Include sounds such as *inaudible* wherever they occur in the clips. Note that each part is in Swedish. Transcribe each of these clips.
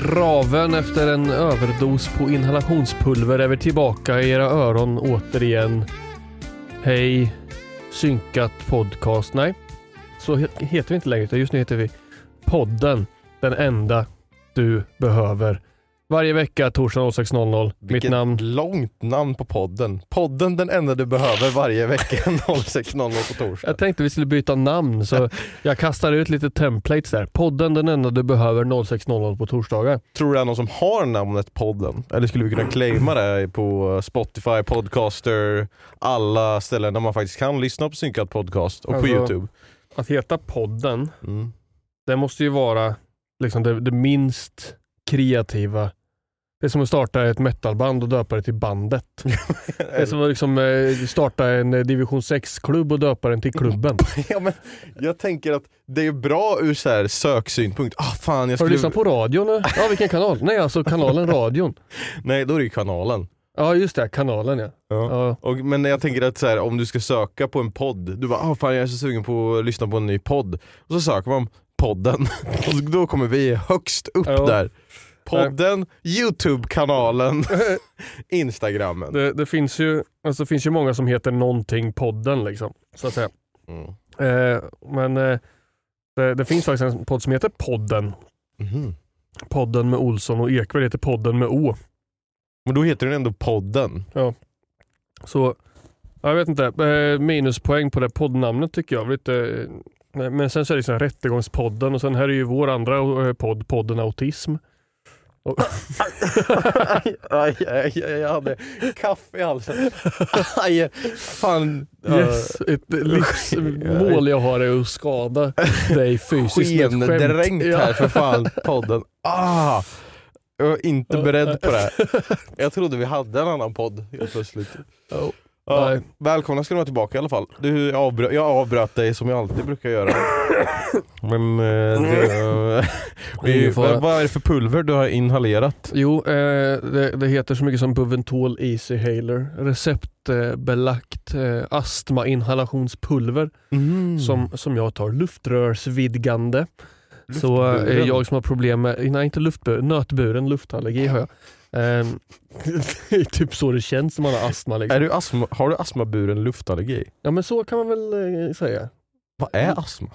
graven efter en överdos på inhalationspulver är vi tillbaka i era öron återigen. Hej, synkat podcast. Nej, så heter vi inte längre utan just nu heter vi podden. Den enda du behöver. Varje vecka torsdag 06.00. Mitt Vilket namn långt namn på podden. Podden den enda du behöver varje vecka *laughs* 06.00 på torsdag. Jag tänkte vi skulle byta namn så jag kastar ut lite templates där. Podden den enda du behöver 06.00 på torsdagar. Tror du det är någon som har namnet podden? Eller skulle vi kunna claima det på Spotify, Podcaster, alla ställen där man faktiskt kan lyssna på synkad podcast och på Alltså- Youtube? Att heta podden, Mm. det måste ju vara liksom det, det minst kreativa. Det är som att starta ett metalband och döpa det till bandet. *laughs* Det är som att liksom, eh, starta en eh, division 6-klubb och döpa den till klubben. *laughs* ja, men jag tänker att det är bra ur så här söksynpunkt. Ah, fan, jag Har du skulle... lyssnat på radion? Ja, vilken kanal? Nej, alltså kanalen radion. *laughs* Nej, då är det ju kanalen. Ja, just det. Kanalen ja. Ja. ja. Och, men jag tänker att så här, om du ska söka på en podd, du bara ah, fan jag är så sugen på att lyssna på en ny podd. Och så söker man podden och då kommer vi högst upp Ja. där. Podden, Youtube-kanalen, *laughs* Instagrammen. Det, det, finns ju, alltså, det finns ju många som heter någonting podden liksom. Så att säga. Mm. Eh, men eh, det, det finns faktiskt en podd som heter Podden. Mhm. Podden med Olsson och Ekvall heter Podden med O. Men då heter den ändå podden. Så jag vet inte, eh, minuspoäng på det poddnamnet tycker jag. Lite, eh, men sen så är det liksom Rättegångspodden och sen här är ju vår andra eh, podd, podden Autism. Och, *laughs* aj, aj, aj, jag hade kaffe i halsen. *laughs* Aj, fan. yes, ett livsmål jag har är att skada dig fysiskt med ett skämt. Skendränkt här för fan, podden. Ah, jag var inte beredd på det. *laughs* Jag trodde vi hade en annan podd helt plötsligt. Ja. Ja, Nej. välkomna ska du vara tillbaka i alla fall. Du, jag, avbröt, jag avbröt dig som jag alltid brukar göra. *coughs* Men eh, det, vi, vad vad är det för pulver du har inhalerat? Jo, eh, det, det heter så mycket som Buventol Easy Haler. Receptbelagt eh, astmainhalationspulver Mm. som, som jag tar luftrörsvidgande. Så eh, Luftburen. jag som har problem med, nej inte luftburen, nötburen luftallergi har jag. Ehm, *laughs* det är typ så det känns när man har astma. Liksom. Är du astma, har du astmaburen luftallergi? Ja men så kan man väl eh, säga. Vad är astma?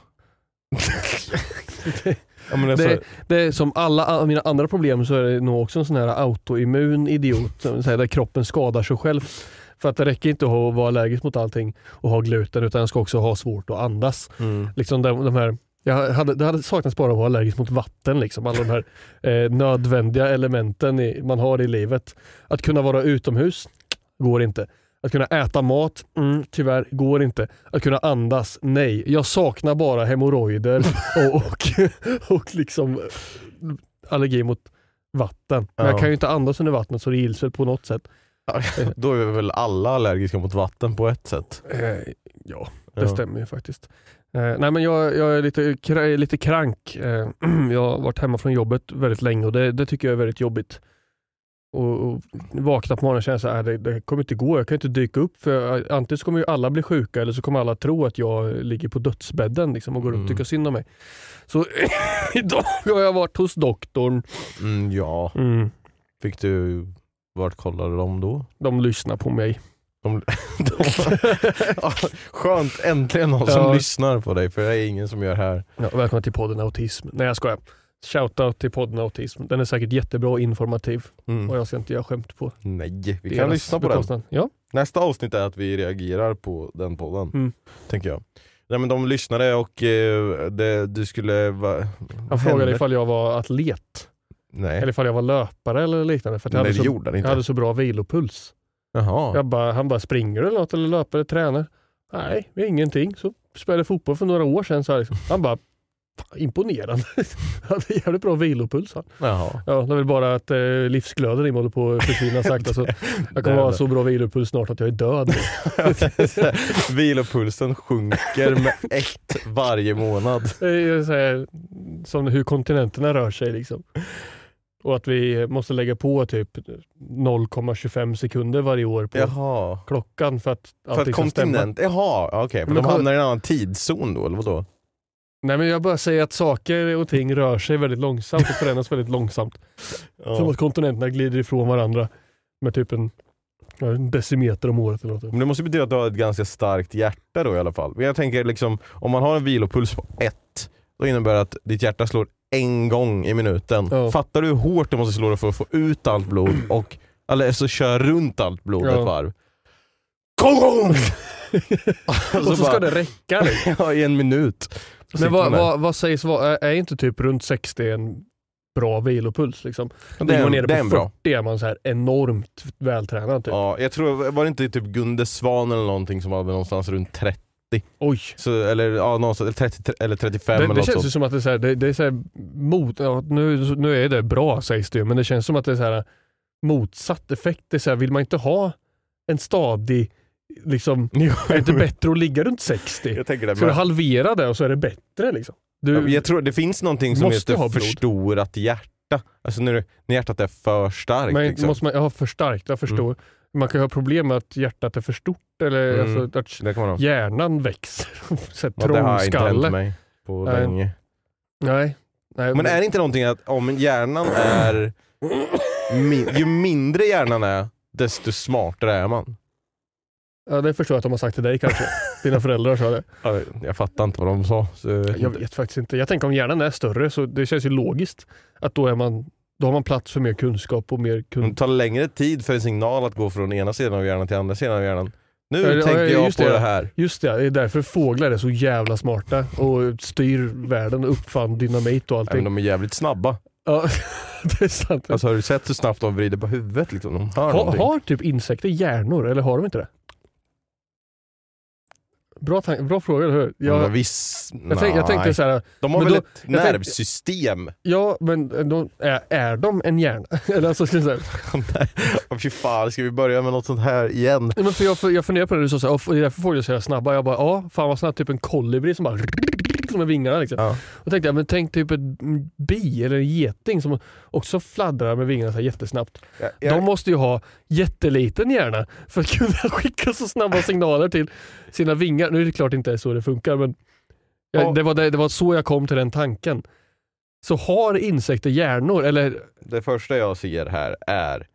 *laughs* ja, men alltså, Det, det är som alla mina andra problem så är det nog också en sån här autoimmun idiot, där kroppen skadar sig själv. För att det räcker inte att vara allergisk mot allting och ha gluten utan jag ska också ha svårt att andas. mm. Liksom de, de här, jag hade, det hade saknats bara att vara allergisk mot vatten. Liksom. Alla de här eh, nödvändiga elementen i, man har i livet. Att kunna vara utomhus, går inte. Att kunna äta mat, mm, tyvärr går inte. Att kunna andas, nej. Jag saknar bara hemorrojder *laughs* och, och, och liksom allergi mot vatten. Men Ja. jag kan ju inte andas under vattnet så det gills väl på något sätt. Då är vi väl alla allergiska mot vatten på ett sätt. Eh, ja, det Ja. stämmer ju faktiskt. Eh, nej men jag, jag är lite, lite krank. Eh, *clears throat* jag har varit hemma från jobbet väldigt länge och det, det tycker jag är väldigt jobbigt. Och, och vakna på morgonen och känna så här, det, det kommer inte gå, jag kan inte dyka upp för jag- antingen så kommer ju alla bli sjuka eller så kommer alla tro att jag ligger på dödsbädden liksom, och går upp och Mm. tycker synd om mig. Så *laughs* idag har jag varit hos doktorn. Mm, ja, Mm. fick du, vart kollade de då? De lyssnar på mig. De, *laughs* de, ja, skönt, äntligen någon som Ja. lyssnar på dig för det är ingen som gör här. Ja, välkomna till podden Autism. Nej jag skojar. Shoutout till podden Autism. Den är säkert jättebra och informativ Mm. och jag ska inte göra skämt på Nej, vi kan lyssna på den. bekostnad. Ja. Nästa avsnitt är att vi reagerar på den podden, Mm. tänker jag. Nej men de lyssnade och eh, det, du skulle... Va, Han frågade ifall jag var atlet Nej, eller ifall jag var löpare eller liknande. För jag, Nej hade så, jag hade så bra vilopuls. Jaha. Jag bara, han bara, springer du eller något eller löper eller tränar? Nej, ingenting. Så spelade fotboll för några år sedan. Så här, liksom. Han bara, "Fan, imponerande. *laughs* Han hade jävligt bra vilopuls. Han. Jaha. Ja, det är väl bara att eh, livsglöden i mig håller på att försvinna sakta. Så *laughs* jag kommer ha så bra vilopuls snart att jag är död. *laughs* Vilopulsen sjunker med ett varje månad. Här, som hur kontinenterna rör sig. Liksom. Och att vi måste lägga på typ 0,25 sekunder varje år på Jaha. klockan för att För att allting ska stämma. kontinent, jaha okej, för Men de hamnar i en annan tidszon då eller vadå? Nej men jag bara säger att saker och ting rör sig väldigt långsamt och förändras väldigt långsamt. *laughs* Som Ja. att kontinenterna glider ifrån varandra med typ en, en decimeter om året eller något. Men det måste betyda att du har ett ganska starkt hjärta då i alla fall. Jag tänker liksom, om man har en vilopuls på ett, då innebär det att ditt hjärta slår en gång i minuten. Ja. Fattar du hur hårt det måste slå det för att få ut allt blod *clears throat* och eller så kör runt allt blod Ja. ett varv. Gong! *laughs* och så ska det räcka. Liksom. *laughs* ja, i en minut. Men vad, vad, vad sägs vara, är, är inte typ runt 60 en bra vilopuls? Liksom? det är, nere det är på en bra. 40 är man så här enormt vältränad. Typ. Ja, jag tror, var det inte typ Gunde Svan eller någonting som hade någonstans runt 30? Oj. Så, eller, ja, någonstans, eller, 30, eller 35 Det, eller det känns ju sånt. som att det är, så här, det, det är så här mot, ja, nu, nu är det bra sägs det ju, men det känns som att det är så här motsatt effekt. Det är så här, vill man inte ha en stadig, liksom, *laughs* är det inte bättre att ligga runt 60? Jag tänker det. Ska du halvera det och så är det bättre? Liksom? Du, jag tror det finns någonting som heter förstorat hjärta. Alltså när, du- när hjärtat är för starkt. men liksom. måste man, ja, för starkt, jag förstår. Man kan ju ha problem med att hjärtat är för stort eller Mm. alltså, att hjärnan växer. *laughs* så här Ja, det har inte hänt mig på Nej. länge. Nej. Nej. Men är det inte någonting att om hjärnan är... Min, ju mindre hjärnan är, desto smartare är man. Ja, det förstår jag att de har sagt till dig kanske. Dina föräldrar sa det. Ja, Jag fattar inte vad de sa. Så jag vet faktiskt inte. Jag tänker om hjärnan är större så det känns ju logiskt att då, är man, då har man plats för mer kunskap och mer kunskap. Det tar längre tid för en signal att gå från ena sidan av hjärnan till andra sidan av hjärnan. Nu Ja, ja, tänker ja, jag på det. det här. Just det, det är därför fåglar är så jävla smarta och styr världen och uppfann dynamit och Ja, allting. men de är jävligt snabba. Ja, *laughs* det är sant. Alltså, har du sett hur snabbt de vrider på huvudet? Liksom? De hör ha, har typ insekter hjärnor eller har de inte det? Bra, tank- bra fråga, eller hur? Ja, Jag, viss... jag, tänk, jag tänkte så här, De har men väl då- ett jag tänkte- nervsystem? ja men de, är, är de en hjärna? *laughs* eller alltså, ska jag säga, *laughs* Åh, Fy fan, ska vi börja med något sånt här igen? Nej, men för jag, jag funderar på det du sa, det är därför är så jävla snabba. Jag bara, ja, fan vad snabbt, typ en kolibri som bara som med vingarna. Liksom. Ja. Och tänkte jag, men tänk typ ett bi eller en geting som också fladdrar med vingarna så jättesnabbt. Jag, jag, De måste ju ha jätteliten hjärna för att *laughs* kunna skicka så snabba signaler till sina vingar. Nu är det klart inte så det funkar, men jag, Ja. det, var det, det var så jag kom till den tanken. Så har insekter hjärnor? Eller det första jag ser här är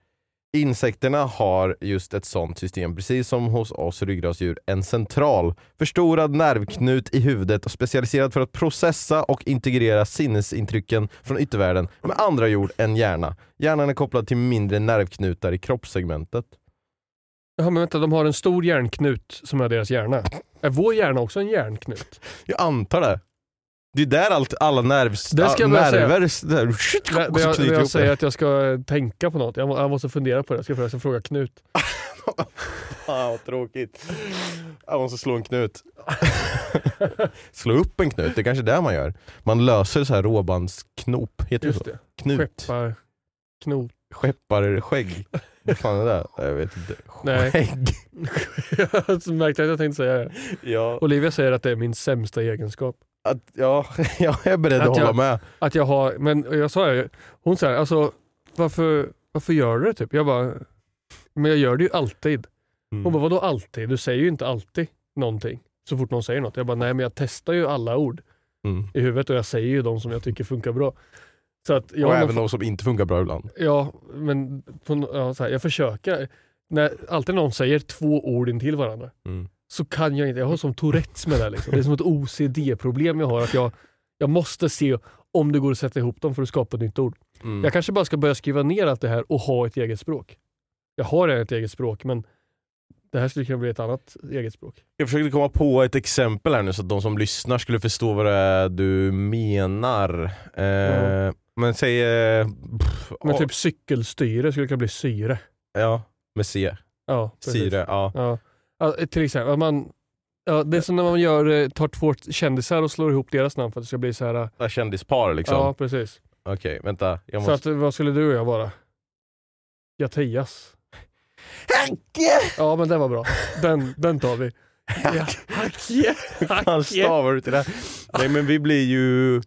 Insekterna har just ett sånt system, precis som hos oss ryggradsdjur, en central förstorad nervknut i huvudet och specialiserad för att processa och integrera sinnesintrycken från yttervärlden med andra ord en hjärna. Hjärnan är kopplad till mindre nervknutar i kroppssegmentet. Ja, men vänta, de har en stor hjärnknut som är deras hjärna. Är vår hjärna också en hjärnknut? Jag antar det. Det är där allt, alla nervs, Det ska jag all- börja säga. nerver s- där, När, när *laughs* jag, när jag säger att jag ska tänka på något, jag, må, jag måste fundera på det. Jag ska, jag ska fråga Knut. *laughs* Fan vad tråkigt. Jag måste slå en knut. *laughs* slå upp en knut, det är kanske det man gör. Man löser så här råbandsknop, heter Just det så? Knut. Skeppar, knot. Skepparskägg. Vad fan är det? Jag vet inte. Nej. Skägg. jag märkte att jag tänkte säga det. Ja, Olivia säger att det är min sämsta egenskap. Att, *laughs* ja, jag är beredd att, Att jag- hålla med. Att jag har, men jag sa det, hon säger alltså varför, varför gör du det typ? Jag bara, men jag gör det ju alltid. Mm. Hon bara, vadå alltid? Du säger ju inte alltid någonting. Så fort någon säger något. Jag bara, nej men jag testar ju alla ord Mm. i huvudet och jag säger ju de som jag tycker funkar bra. Så att jag och även de som inte funkar bra ibland. Ja, men på, ja, här, jag försöker. När alltid någon säger två ord in till varandra Mm. Så kan jag inte, jag har som Tourettes med det. Liksom. Det är som ett OCD-problem jag har. att jag, jag måste se om det går att sätta ihop dem för att skapa ett nytt ord. Mm. Jag kanske bara ska börja skriva ner allt det här och ha ett eget språk. Jag har redan ett eget språk men det här skulle kunna bli ett annat eget språk. Jag försökte komma på ett exempel här nu så att de som lyssnar skulle förstå vad det är du menar. Eh, Ja. Men säg... eh, Pff, Men typ cykelstyre skulle kunna bli syre. Ja, med C. Ja, precis. Syre, ja. Ja. Ja, till exempel, man, ja, det är som när man gör, eh, tar två kändisar och slår ihop deras namn för att det ska bli så här. Ja, Kändispar liksom. Ja, precis. Okej, vänta. Jag Så måste... att, vad skulle du och jag vara? Jattias. Hacke! Ja men den var bra. Den, den tar vi. *laughs* Ja, Hacke! Fan Hacke! stavar du till det? Nej men vi blir ju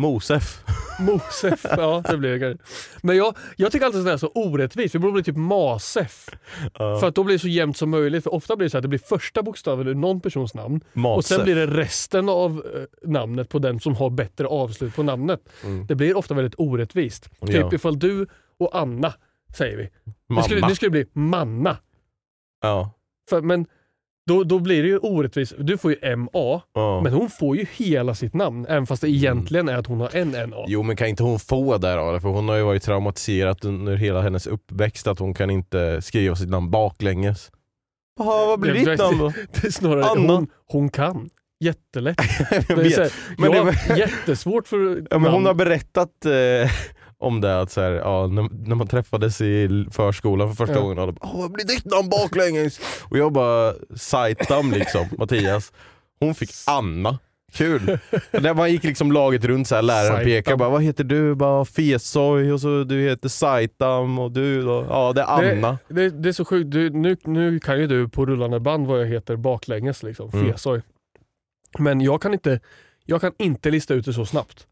Mosef. *laughs* Mosef, ja det blir det. Men jag, jag tycker alltid att det är så orättvist, vi borde bli typ Masef. För att då blir det så jämnt som möjligt. För ofta blir det så att det blir första bokstaven ur någon persons namn och sen Masef. blir det resten av eh, namnet på den som har bättre avslut på namnet. Mm. Det blir ofta väldigt orättvist. Typ Ja. ifall du och Anna, säger vi. Det Mamma. skulle, det skulle bli Manna. Ja. För, men då, då blir det ju orättvist. Du får ju MA, ja. men hon får ju hela sitt namn. Även fast det egentligen är att hon har en NA. Jo men kan inte hon få det då? För hon har ju varit traumatiserad under hela hennes uppväxt att hon kan inte skriva sitt namn baklänges. Jaha, vad blir Det- ditt namn då? *laughs* Det är snarare, Anna. hon, hon kan. Jättelätt. *laughs* Jag Det är vet. så här, Men jag det- har jättesvårt för Ja, men hon namn. har berättat eh, om det, att så här, ja, när, när man träffades i förskolan för första Ja. gången, och alla bara, "Åh, vad blir ditt namn baklänges? Och jag bara, Saitam liksom, *laughs* Mattias. Hon fick Anna. Kul! Där man gick liksom laget runt, så här, läraren pekade bara, vad heter du? Bara Fesoy och så du heter Saitam och du då? Ja det är Anna. Det, det, det är så sjukt. Du, nu, nu kan ju du på rullande band vad jag heter baklänges. Liksom. Mm. Fesoy. Men jag kan, inte, jag kan inte lista ut det så snabbt.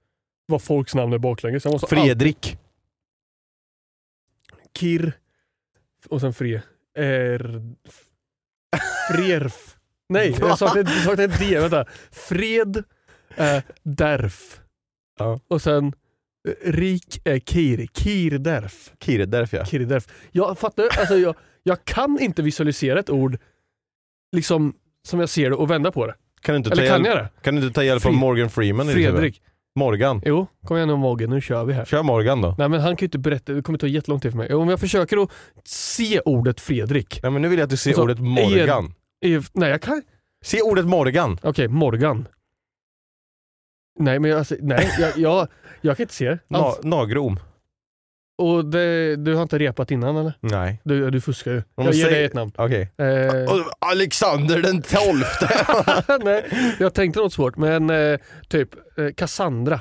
Vad folks namn är baklänges. Jag måste Fredrik. alltid- Kir och sen Fre. Er, Frerf. Nej, jag saknade jag saknade ett D. Vänta. Fred eh, Derf. Ja. Och sen eh, Rik är Kir. Kir Derf. Kir, därför ja. Kirderf. Jag fattar, alltså jag, jag kan inte visualisera ett ord liksom som jag ser det och vända på det. Kan du inte ta Eller kan hjälp, jag det? kan du inte ta hjälp av Morgan Freeman? i ditt huvud? Fredrik. Morgan. Jo, kom igen nu Mogge, nu kör vi här. Kör Morgan då. Nej men han kan ju inte berätta, det kommer ta jättelång tid för mig. Om jag försöker att se ordet Fredrik. Nej men nu vill jag att du ser så- ordet Morgan. är- Nej jag kan, Se ordet Morgan. okej Morgan. Nej men jag, alltså, nej, jag, jag, jag kan inte se det. Na, alls. nagrom. Och det, du har inte repat innan eller? Nej. Du, du fuskar ju. Om Jag ger säg- dig ett namn. Okej. Eh, Och Alexander den tolfte. *laughs* nej, jag tänkte något svårt men eh, typ eh, Cassandra.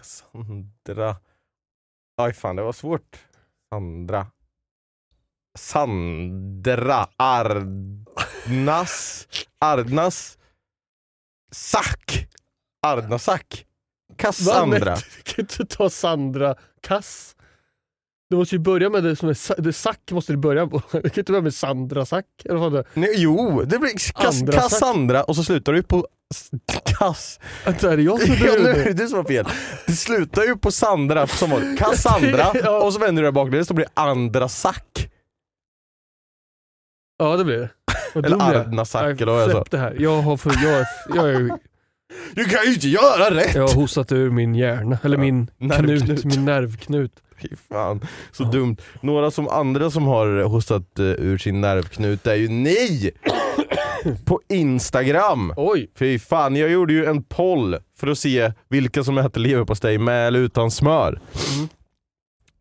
Sandra. Aj fan det var svårt. Sandra. Sandra. Ardnas. Ardnas. Sack. Ardnasack. Cassandra. Va? Men, Du kan inte ta Sandra Kass. Du måste ju börja med det som är det Sack måste du börja på. *laughs* Du kan inte börja med Sandra Sack. Eller vad det Nej, jo, det blir Andra. Cassandra och så slutar du på Kass. Vänta, är det jag som *laughs* Ja, nu är det du som har fel. Det slutar ju på Sandra som var *laughs* Cassandra Ja. och så vänder du det baklänges så blir andra sack. Ja det blir det. Eller Nej, eller vad jag sa. Släpp det här. Jag har, för, jag, är, jag, är, Du kan ju inte göra rätt! jag har hostat ur min hjärna. Eller min nervknut. knut. Min nervknut. Fy fan, så dumt. Några som andra som har hostat eh, ur sin nervknut är ju ni! På Instagram! Oj! Fy fan, jag gjorde ju en poll för att se vilka som äter leverpastej med eller utan smör. Vi-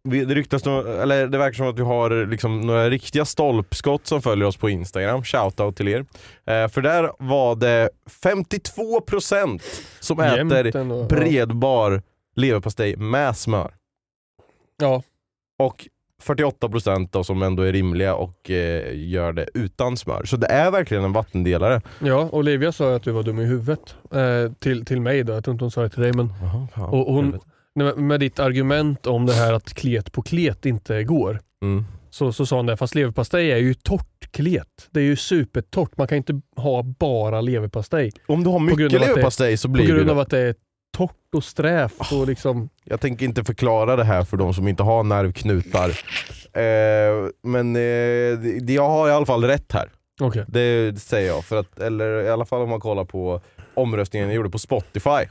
Det ryktas nog, eller det verkar som att vi har liksom några riktiga stolpskott som följer oss på Instagram. Shoutout till er. Eh, för där var det 52% som Jämnt äter ändå. bredbar leverpastej med smör. Ja. Och 48% då, som ändå är rimliga och eh, gör det utan smör. Så det är verkligen en vattendelare. Ja, Olivia sa att du var dum i huvudet. Eh, till, till mig då, jag tror inte hon sa det till dig. Men, Jaha, fan, och hon. Med, ditt argument om det här att klet på klet inte går. Mm. Så, så sa hon det, fast leverpastej är ju torrt klet. Det är ju supertorrt. Man kan inte ha bara leverpastej. Om du har grund mycket det- leverpastej så På blir det grund det. av att det är torrt och strävt. Och liksom, Jag tänker inte förklara det här för de som inte har nervknutar. Eh, men eh, jag har i alla fall rätt här. Okej. Det säger jag. För att, eller i alla fall om man kollar på omröstningen jag gjorde på Spotify.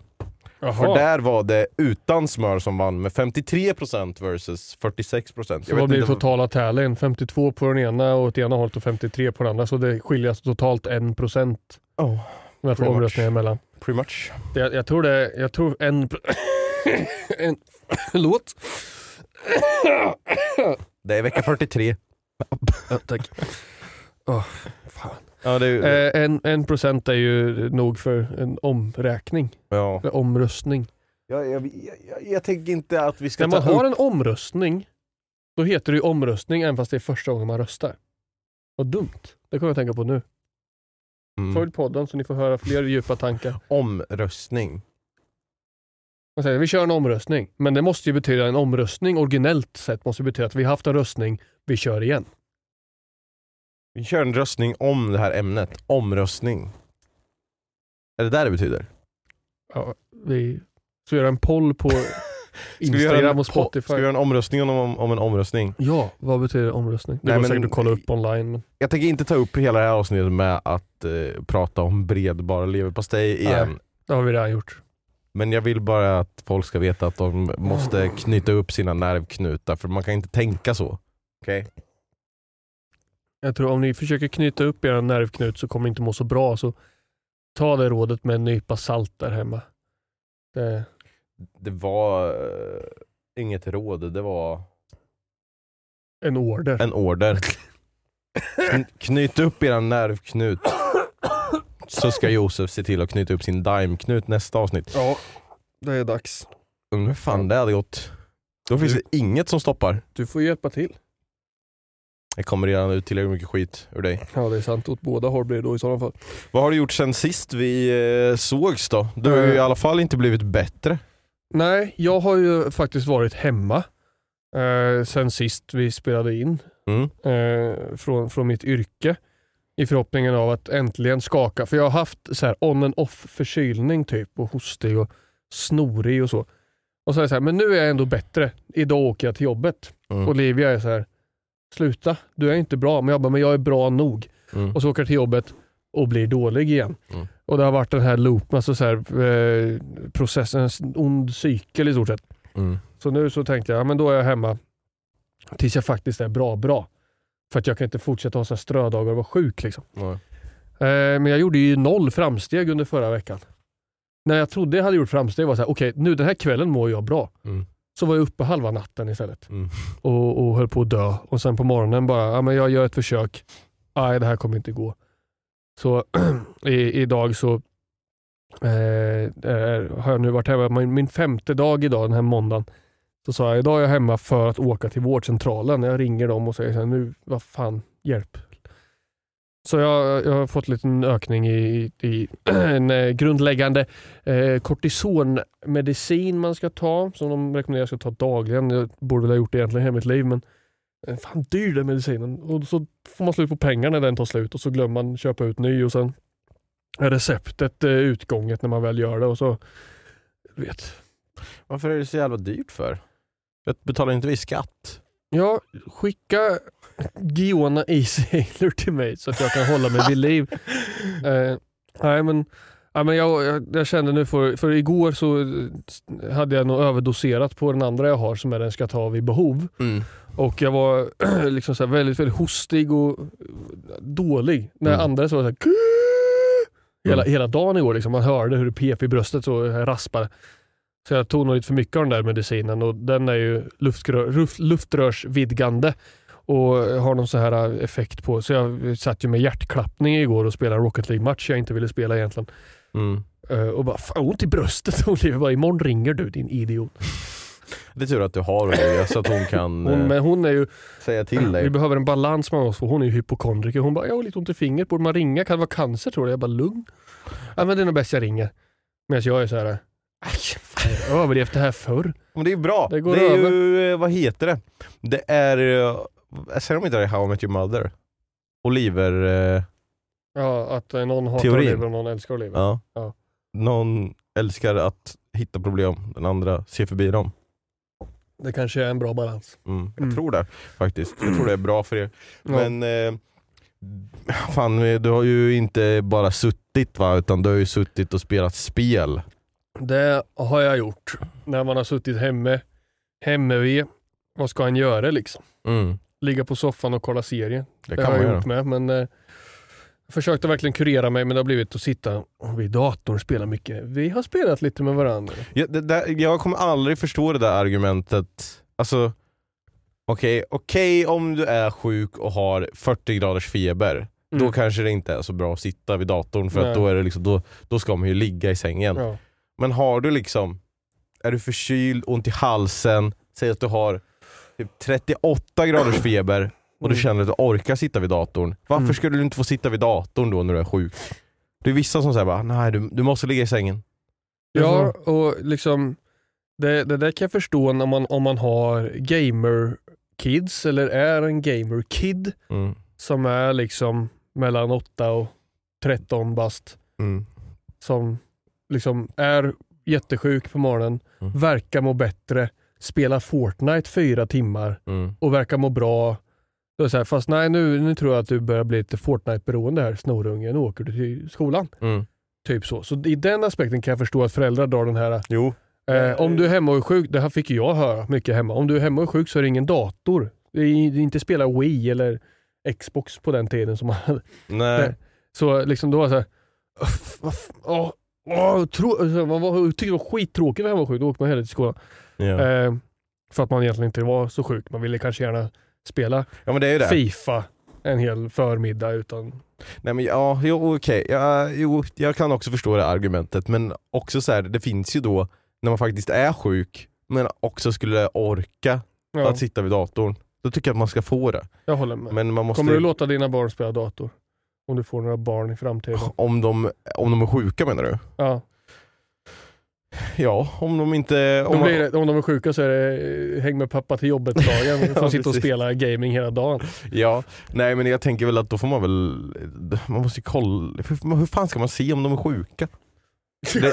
För Jaha. där var det utan smör som vann med 53% versus 46%. Så vad blir det totala talen? 52 på den ena och åt ena hållet och 53 på den andra. Så det skiljer alltså totalt 1% procent Oh, de här två Pretty much. omröstningarna emellan. pretty much. Det, jag, jag tror det, jag tror en... *coughs* en låt. Det är vecka 43. Ja, tack. Åh, fan. Ja, det är, Eh, en, en procent är ju nog för en omräkning, ja. eller omröstning. Jag, jag, jag, jag tänker inte att vi ska När man ta har upp... en omröstning, då heter det ju omröstning även fast det är första gången man röstar. Vad dumt. Det kommer jag tänka på nu. Mm. Följ podden så ni får höra fler djupa tankar. Omröstning. Man säger vi kör en omröstning, men det måste ju betyda en omröstning originellt sett måste betyda att vi haft en röstning, vi kör igen. Vi kör en röstning om det här ämnet. Omröstning. Är det där det betyder? Ja, vi ska göra en poll på *laughs* Instagram och Spotify. Ska vi göra en omröstning om, om, om en omröstning? Ja, vad betyder omröstning? Det Nej, går men- säkert att kolla upp online. Men... Jag tänker inte ta upp hela det här avsnittet med att eh, prata om bredbar leverpastej igen. Nej. Det har vi redan gjort. Men jag vill bara att folk ska veta att de måste knyta upp sina nervknutar för man kan inte tänka så. Okej? Jag tror om ni försöker knyta upp er nervknut så kommer ni inte må så bra. Så ta det rådet med en nypa salt där hemma. Det, Det var eh, inget råd, det var en order. en order. Kn- Knyt upp era nervknut. Så ska Josef se till att knyta upp sin daimknut nästa avsnitt. Ja, det är dags. Undrar hur fan det hade gått. Då finns Du- det inget som stoppar. Du får hjälpa till. Det kommer redan ut tillräckligt mycket skit ur dig. Ja, det är sant. Åt båda håll blir det då i sådana fall. Vad har du gjort sen sist vi eh, sågs då? Du har ju Eh. i alla fall inte blivit bättre. Nej, jag har ju faktiskt varit hemma eh, sen sist vi spelade in Mm. eh, från, från mitt yrke. I förhoppningen av att äntligen skaka. För jag har haft så här on and off förkylning typ och hostig och snorig och så. Och så är jag så här, men nu är jag ändå bättre. Idag åker jag till jobbet. Mm. Olivia är så här, sluta, du är inte bra. Men jag bara, men jag är bra nog. Mm. Och så åker jag till jobbet och blir dålig igen. Mm. Och det har varit den här loopen, alltså så här, eh, processen, en ond cykel i stort sett. Mm. Så nu så tänkte jag, ja, men då är jag hemma tills jag faktiskt är bra bra. För att jag kan inte fortsätta ha så strödagar och vara sjuk. Liksom. Eh, men jag gjorde ju noll framsteg under förra veckan. När jag trodde jag hade gjort framsteg var så här, okej nu den här kvällen mår jag bra. Mm. Så var jag uppe halva natten istället Mm. och, och höll på att dö. Och sen på morgonen bara, ja, men jag gör ett försök. Nej, det här kommer inte gå. Så *clears throat* i, idag så eh, är, har jag nu varit hemma, min, min femte dag idag, den här måndagen. Så sa jag, idag är jag hemma för att åka till vårdcentralen. Jag ringer dem och säger så här, nu, vad fan, hjälp. Så jag, jag har fått en liten ökning i, i *clears throat* en eh, grundläggande eh, kortisonmedicin man ska ta, som de rekommenderar ska ta dagligen. Jag borde väl ha gjort det egentligen hela mitt liv, men eh, fan dyr den medicinen. Och så får man slut på pengar när den tar slut och så glömmer man köpa ut ny och sen är receptet eh, utgånget när man väl gör det och så, du vet. Varför är det så jävla dyrt för? Jag betalar inte vi skatt? Ja, skicka Giona E-Sailor till mig så att jag kan hålla mig vid liv. *laughs* Eh, nej men, ja, men jag, jag, jag kände nu för, för igår så hade jag nog överdoserat på den andra jag har som är den jag ska ta vid behov. Mm. Och jag var *clears throat* liksom så väldigt, väldigt hostig och dålig. När jag Mm. andades var det så här, hela, hela dagen igår. Liksom. Man hörde hur det pep i bröstet och raspade. Så jag tog nog lite för mycket av den där medicinen och den är ju luftrör, luft, luftrörsvidgande och har någon så här effekt på. Så jag satt ju med hjärtklappning igår och spelade Rocket League-match jag inte ville spela egentligen. Mm. Eh, och bara, fan ont i bröstet. *laughs* Oliver bara, imorgon ringer du din idiot. Det är tur att du har Olivia så att hon kan *laughs* Hon, eh, men hon är ju, säga till vi dig. behöver en balans mellan oss för hon är ju hypokondriker. Hon bara, jag har lite ont i fingret, borde man ringa? Kan det vara cancer tror du? Jag bara, lugn. Ja men det är nog bäst jag ringer. Medan jag är så här, jag har överlevt det här förr. Men det är bra. Det Det, är över. ju, eh, vad heter det? Det är, eh, säger de inte det i How I Met Your Mother? Oliver, eh, Ja, att eh, någon hatar Teorin. Oliver och någon älskar Oliver. ja. Ja. Någon älskar att hitta problem, den andra ser förbi dem. Det kanske är en bra balans. Mm. Jag Mm. tror det faktiskt. Jag tror det är bra för er. Ja. Men eh, fan, du har ju inte bara suttit va, utan du har ju suttit och spelat spel. Det har jag gjort. När man har suttit hemme, hemme vid, vad ska han göra liksom? Mm. Ligga på soffan och kolla serier. Det Det, kan har man jag gjort med. Men, eh, jag försökte verkligen kurera mig men det har blivit att sitta vid datorn och spela mycket. Vi har spelat lite med varandra. Jag, det där, jag kommer aldrig förstå det där argumentet. Alltså, okej okej om du är sjuk och har 40 graders feber, då Mm. kanske det inte är så bra att sitta vid datorn för Nej. att då, är det liksom, då, då ska man ju ligga i sängen. Ja. Men har du liksom, är du förkyld, ont i halsen, säg att du har typ 38 graders *clears throat* feber och du Mm. känner att du orkar sitta vid datorn. Varför Mm. skulle du inte få sitta vid datorn då när du är sjuk? Det är vissa som säger bara, nej du, du måste ligga i sängen. Ja, och liksom det, det där kan jag förstå när man, om man har gamer kids eller är en gamer kid Mm. som är liksom mellan 8 och 13 bast. Mm. Som liksom är jättesjuk på morgonen, Mm. verkar må bättre, spelar Fortnite fyra timmar Mm. och verkar må bra. Då så här, fast nej nu, nu tror jag att du börjar bli lite Fortnite-beroende här snorunge, nu åker du till skolan. Mm. Typ så. Så i den aspekten kan jag förstå att föräldrar drar den här Jo. Eh, om du är hemma och är sjuk, det här fick jag höra mycket hemma. Om du är hemma och är sjuk så är det ingen dator. Det är inte spela Wii eller Xbox på den tiden som man hade. Nej. Nej. Så liksom då var det såhär, åh, åh, tro, så man var, tyckte det var skittråkigt att vara hemma och sjuk, då åkte man hellre till skolan. Ja. Eh, för att man egentligen inte var så sjuk. Man ville kanske gärna spela ja det. Fifa en hel förmiddag utan... Nej men ja, jo okej. Ja, jo, jag kan också förstå det argumentet men också så här, det finns ju då när man faktiskt är sjuk men också skulle orka Ja, att sitta vid datorn. Då tycker jag att man ska få det. jag håller med. Men man måste Kommer du låta dina barn spela dator? Om du får några barn i framtiden? om, de, om de är sjuka menar du? Ja. Ja, om de inte... Om man, blir om de är sjuka så är det eh, häng med pappa till jobbet-dagen. *laughs* Får Ja, sitta och spela gaming hela dagen. Ja, nej men jag tänker väl att då får man väl, man måste ju kolla, hur, hur fan ska man se om de är sjuka? Det, *laughs*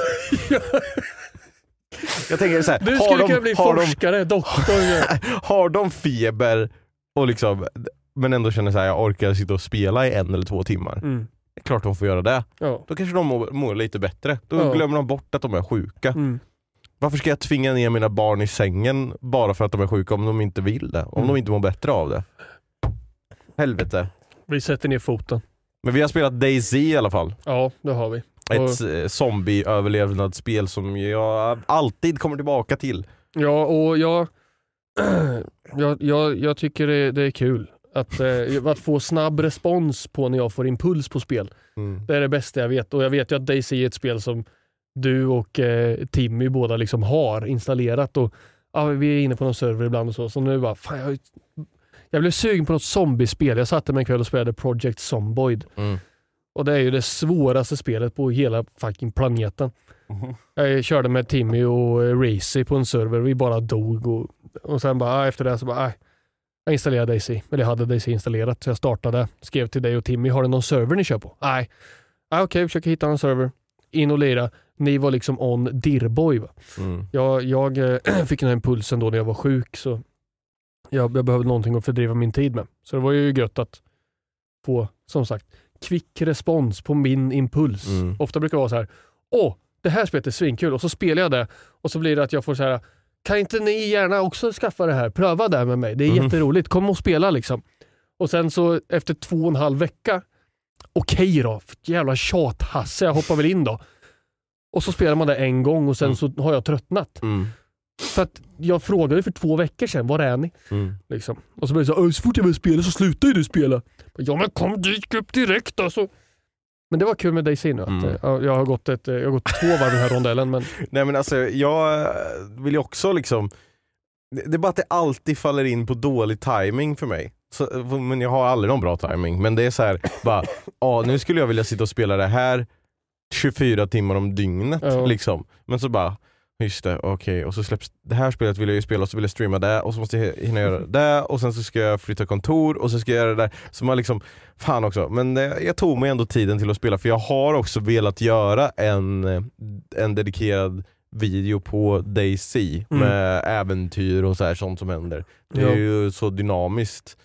jag tänker så här, Du skulle de, kunna bli har de, forskare, doktor. *laughs* har de feber och liksom, men ändå känner så här, jag orkar sitta och spela i en eller två timmar. Mm. Klart de får göra det. Ja. Då kanske de mår, mår lite bättre. Då Ja. glömmer de bort att de är sjuka. Mm. Varför ska jag tvinga ner mina barn i sängen bara för att de är sjuka om de inte vill det? Om Mm. de inte mår bättre av det? Helvete. Vi sätter ner foten. Men vi har spelat DayZ i alla fall. Ja, det har vi. Och, Ett eh, zombie-överlevnadsspel som jag alltid kommer tillbaka till. ja, och jag, *clears throat* jag, jag, jag tycker det, det är kul. Att, eh, att få snabb respons på när jag får impuls på spel. Det är det bästa jag vet. Och jag vet ju att DayZ är ett spel som du och eh, Timmy båda liksom har installerat. Och, ja, vi är inne på någon server ibland och så. Så nu bara, fan, jag, jag blev sugen på något zombiespel. Jag satte mig en kväll och spelade Project Zomboid. Mm. Och det är ju det svåraste spelet på hela fucking planeten. Jag körde med Timmy och eh, Racy på en server. Vi bara dog. Och, och sen bara, ah, efter det så bara, ah, jag installerade DayZ. Eller jag hade DayZ installerat. Så jag startade, skrev till dig och Timmy, har du någon server ni kör på? Nej. Ah, Okej, försöker hitta en server. In och lira. Ni var liksom on dirboy. Va? Mm. Jag, jag eh, *clears throat* fick den här impulsen då när jag var sjuk. Så jag, jag behövde någonting att fördriva min tid med. Så det var ju gött att få, som sagt, kvick respons på min impuls. Mm. Ofta brukar det vara så här, åh, det här spelet är svinkul och så spelar jag det och så blir det att jag får så här, kan inte ni gärna också skaffa det här? Pröva det här med mig. Det är Mhm. jätteroligt. Kom och spela liksom. Och sen så efter två och en halv vecka, okej då, för jävla tjathasse, jag hoppar väl in då. Och så spelar man det en gång och sen Mm. så har jag tröttnat. Mm. För att jag frågade för två veckor sedan, var är ni? Mm. Liksom. Och så blir det så, "Åh, så fort jag börjar spela så slutar ju du spela. Ja men kom dit upp direkt alltså. Men det var kul med nu. Att, Mm. eh, ja, jag, har gått ett, eh, jag har gått två varv den här rondellen. Men *laughs* Nej men alltså jag vill ju också liksom det, det är bara att det alltid faller in på dålig timing för mig. Så, men jag har aldrig någon bra timing. Men det är så här, bara, *laughs* ah, nu skulle jag vilja sitta och spela det här 24 timmar om dygnet. Ja. Liksom. Men så bara, just det, okej. Och så släpps det här spelet vill jag ju spela och så vill jag streama det och så måste jag hinna göra *laughs* det och sen så ska jag flytta kontor och så ska jag göra det där. Så man liksom, fan också. Men jag tog mig ändå tiden till att spela för jag har också velat göra en, eh, en dedikerad video på DayZ Mm. med äventyr och så här, sånt som händer. Det är Ja. ju så dynamiskt.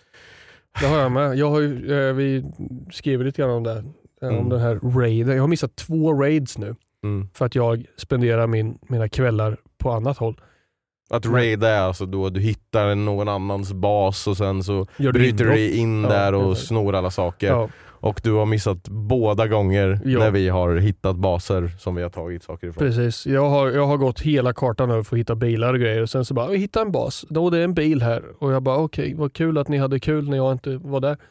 Det har jag med. Jag har ju, eh, vi skriver lite grann om det. eh, Om Mm. den här raiden. Jag har missat två raids nu. Mm. För att jag spenderar min, mina kvällar på annat håll. Att raida är alltså då du hittar någon annans bas och sen så Gör du bryter du dig in Ja, där och exakt. snor alla saker. Ja, Och du har missat båda gånger Ja. när vi har hittat baser som vi har tagit saker ifrån. precis. Jag har, jag har gått hela kartan över för att hitta bilar och grejer. Och sen så bara, vi hittar en bas. Då det är en bil här. Och jag bara, okej, vad kul att ni hade kul när jag inte var där. *laughs*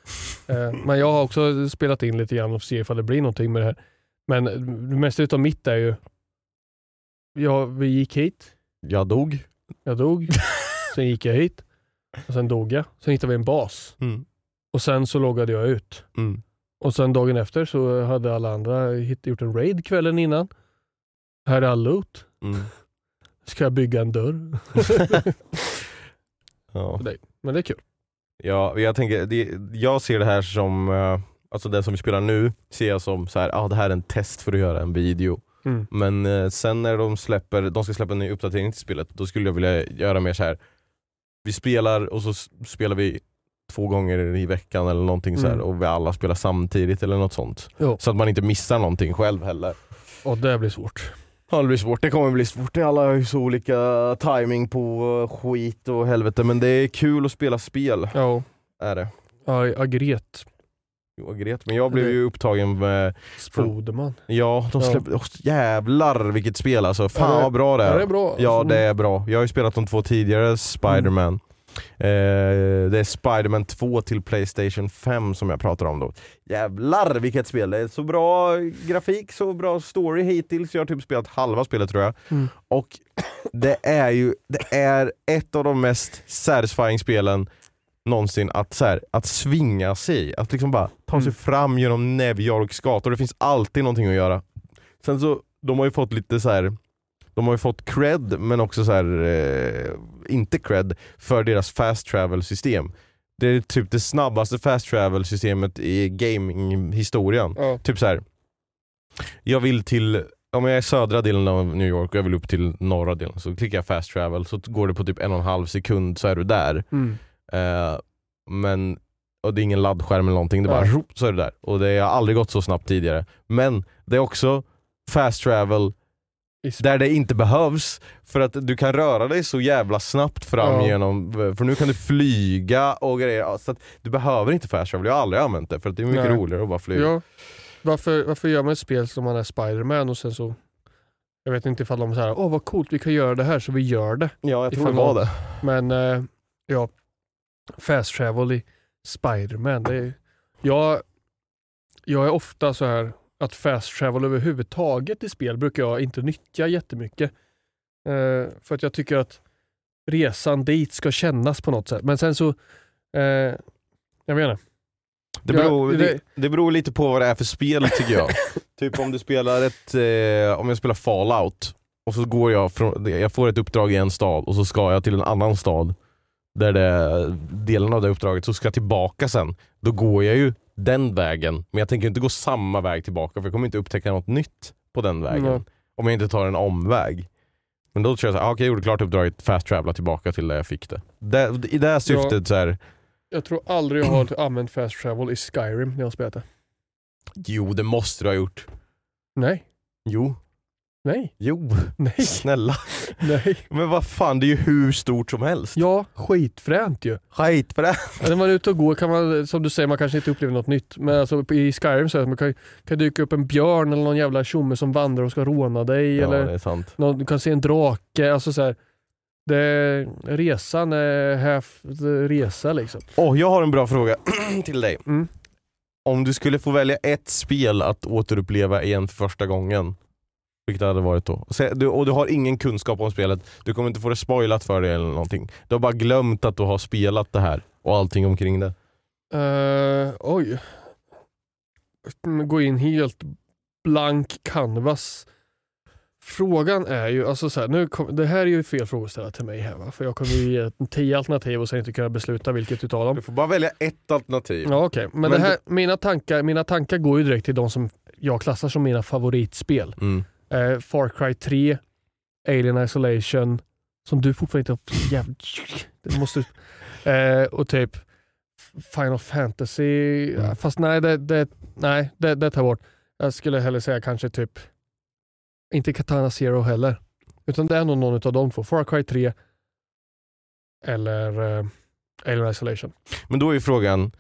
Eh, Men jag har också spelat in lite grann och se ifall det blir någonting med det här. Men det mesta utav mitt är ju, ja, vi gick hit. Jag dog. Jag dog. *laughs* sen gick jag hit. Och sen dog jag. Sen hittade vi en bas. Mm. Och sen så loggade jag ut. Mm. Och sen dagen efter så hade alla andra gjort en raid kvällen innan. Här är all loot. Mm. *laughs* Ska jag bygga en dörr? *laughs* Ja. Men det är kul. Ja, jag tänker, det, jag ser det här som, eh, alltså det som vi spelar nu, ser jag som så här, ah, det här är en test för att göra en video. Mm. Men eh, sen när de släpper, de ska släppa en ny uppdatering till spelet, då skulle jag vilja göra mer så här. vi spelar och så spelar vi två gånger i veckan eller någonting så här, Mm. och vi alla spelar samtidigt eller något sånt. Jo. Så att man inte missar någonting själv heller. Och det blir svårt. Ja det blir svårt, det kommer bli svårt. Alla har ju så olika timing på eh, skit och helvete men det är kul att spela spel. Ja, Är det. ja agret. Gret. Men jag blev ju upptagen med, Spoderman. ja de Ja. släppte, oh, jävlar vilket spel alltså. Fan Ja, det- vad bra det är. Ja, det är bra. Ja Alltså, det är bra. Jag har ju spelat de två tidigare Spiderman. Eh, det är Spiderman 2 till Playstation 5 som jag pratar om då. Jävlar vilket spel! Det är så bra grafik, så bra story hittills. Jag har typ spelat halva spelet tror jag. Mm. Och *coughs* det är ju det är ett av de mest satisfying spelen någonsin att, så här, att svinga sig. Att liksom bara ta sig Mm. fram genom New Yorks gator. Det finns alltid någonting att göra. Sen så, de har ju fått lite så här. De har ju fått cred, men också så här, eh, inte cred, för deras fast travel system. Det är typ det snabbaste fast travel systemet i gaming-historien. Ja. Typ så här. jag vill till, om jag är i södra delen av New York och jag vill upp till norra delen så klickar jag fast travel så går det på typ en och en halv sekund så är du där. Mm. Eh, men, och det är ingen laddskärm eller någonting, det är bara så är du där. Och det har aldrig gått så snabbt tidigare. Men det är också fast travel där det inte behövs för att du kan röra dig så jävla snabbt fram Ja. genom, för nu kan du flyga och grejer. Så du behöver inte fast travel, jag har aldrig använt det för att det är mycket Nej. roligare att bara flyga. Ja. Varför, varför gör man ett spel som man är Spiderman och sen så jag vet inte ifall de säger åh vad coolt vi kan göra det här så vi gör det. Ja, jag tror Ifall det var någon- det. Men eh, ja, fast travel i Spiderman. Det är, jag, jag är ofta så här att fast travel överhuvudtaget i spel brukar jag inte nyttja jättemycket. Eh, för att jag tycker att resan dit ska kännas på något sätt. Men sen så, eh, jag vet inte. Det beror, det, det beror lite på vad det är för spel tycker jag. *laughs* typ om du spelar ett, eh, om jag spelar Fallout och så går jag från, jag får ett uppdrag i en stad och så ska jag till en annan stad där det delen av det uppdraget så ska jag tillbaka sen. Då går jag ju den vägen, men jag tänker inte gå samma väg tillbaka för jag kommer inte upptäcka något nytt på den vägen. Mm. Om jag inte tar en omväg. Men då tror jag såhär, ah, okej jag gjorde klart uppdraget, fast travela tillbaka till där jag fick det. det I det här syftet så här, Jag tror aldrig jag har använt fast travel i Skyrim när jag spelat det. jo det måste du ha gjort. Nej, Jo, nej, jo, nej, snälla. nej. Men vad fan, det är ju hur stort som helst. Ja, skitfränt ju. Skit på det. Ja, När man är ute och går kan man, som du säger, man kanske inte upplever något nytt. Men alltså i Skyrim så det, man kan, kan dyka upp en björn eller någon jävla tjomme som vandrar och ska råna dig. Ja, eller det är sant. någon, du kan se en drake. Alltså så här, det, resan är half resa liksom. Åh, jag har en bra fråga *clears throat* till dig. Mm. Om du skulle få välja ett spel att återuppleva igen för första gången, Vilket det hade varit då. Du- Och du har ingen kunskap om spelet, du kommer inte få det spoilat för dig eller någonting. Du har bara glömt att du har spelat det här och allting omkring det. Eh, oj. Gå in helt blank canvas. Frågan är ju, alltså så här, nu kom, det här är ju fel frågeställare till mig här va? För jag kommer ju ge tio alternativ och sen inte kunna besluta vilket utav dem. Du får bara välja ett alternativ. Ja okej, men, Men det här, mina, tankar, mina tankar går ju direkt till de som jag klassar som mina favoritspel. Mm. Eh, Far Cry 3, Alien Isolation, som du fortfarande inte har... Jävligt, det måste, eh, och typ Final Fantasy, Mm. fast nej det, det, nej, det, det tar jag bort. Jag skulle hellre säga kanske typ, inte Katana Zero heller. Utan det är nog någon av de två. Far Cry 3 eller eh, Alien Isolation. Men då är ju frågan,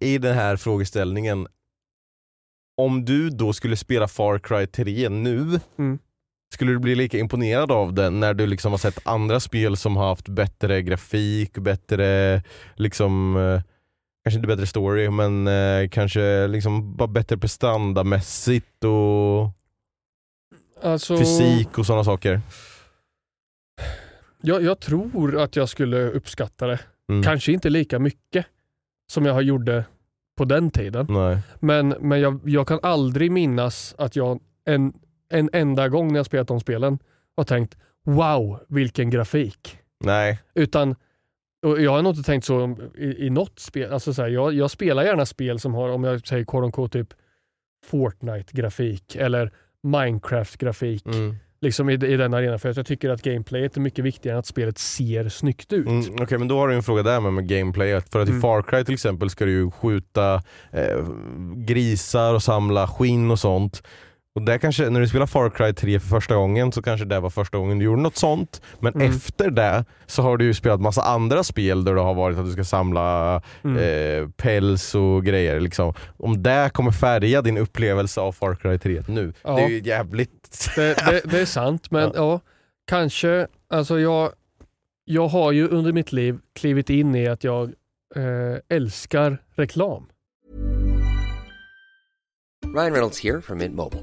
i den här frågeställningen, om du då skulle spela Far Cry 3 nu, Mm. skulle du bli lika imponerad av den när du liksom har sett andra spel som har haft bättre grafik, bättre, liksom, eh, kanske inte bättre story, men eh, kanske liksom bara bättre prestandamässigt och Alltså, fysik och sådana saker? Jag, jag tror att jag skulle uppskatta det. Mm. Kanske inte lika mycket som jag gjorde på den tiden. Nej. Men, men jag, jag kan aldrig minnas att jag en, en enda gång när jag spelat de spelen har tänkt wow, vilken grafik. Nej. Utan, och jag har nog inte tänkt så i, i något spel. Alltså så här, jag, jag spelar gärna spel som har, om jag säger quote typ Fortnite-grafik eller Minecraft-grafik. Mm. Liksom i, i den arenan. För att jag tycker att gameplayet är mycket viktigare än att spelet ser snyggt ut. Mm, Okej men då har du en fråga där med, med gameplayet. För att Mm. i Far Cry till exempel ska du ju skjuta eh, grisar och samla skinn och sånt. Och där kanske, när du spelar Far Cry 3 för första gången så kanske det var första gången du gjorde något sånt. Men Mm. efter det så har du ju spelat massa andra spel där det har varit att du ska samla Mm. eh, päls och grejer. Liksom. Om det kommer färga din upplevelse av Far Cry 3 nu, Ja. det är ju jävligt... Det, det, det är sant, men *laughs* Ja. ja, kanske. Alltså jag, jag har ju under mitt liv klivit in i att jag eh, älskar reklam. Ryan Reynolds here from Mint Mobile.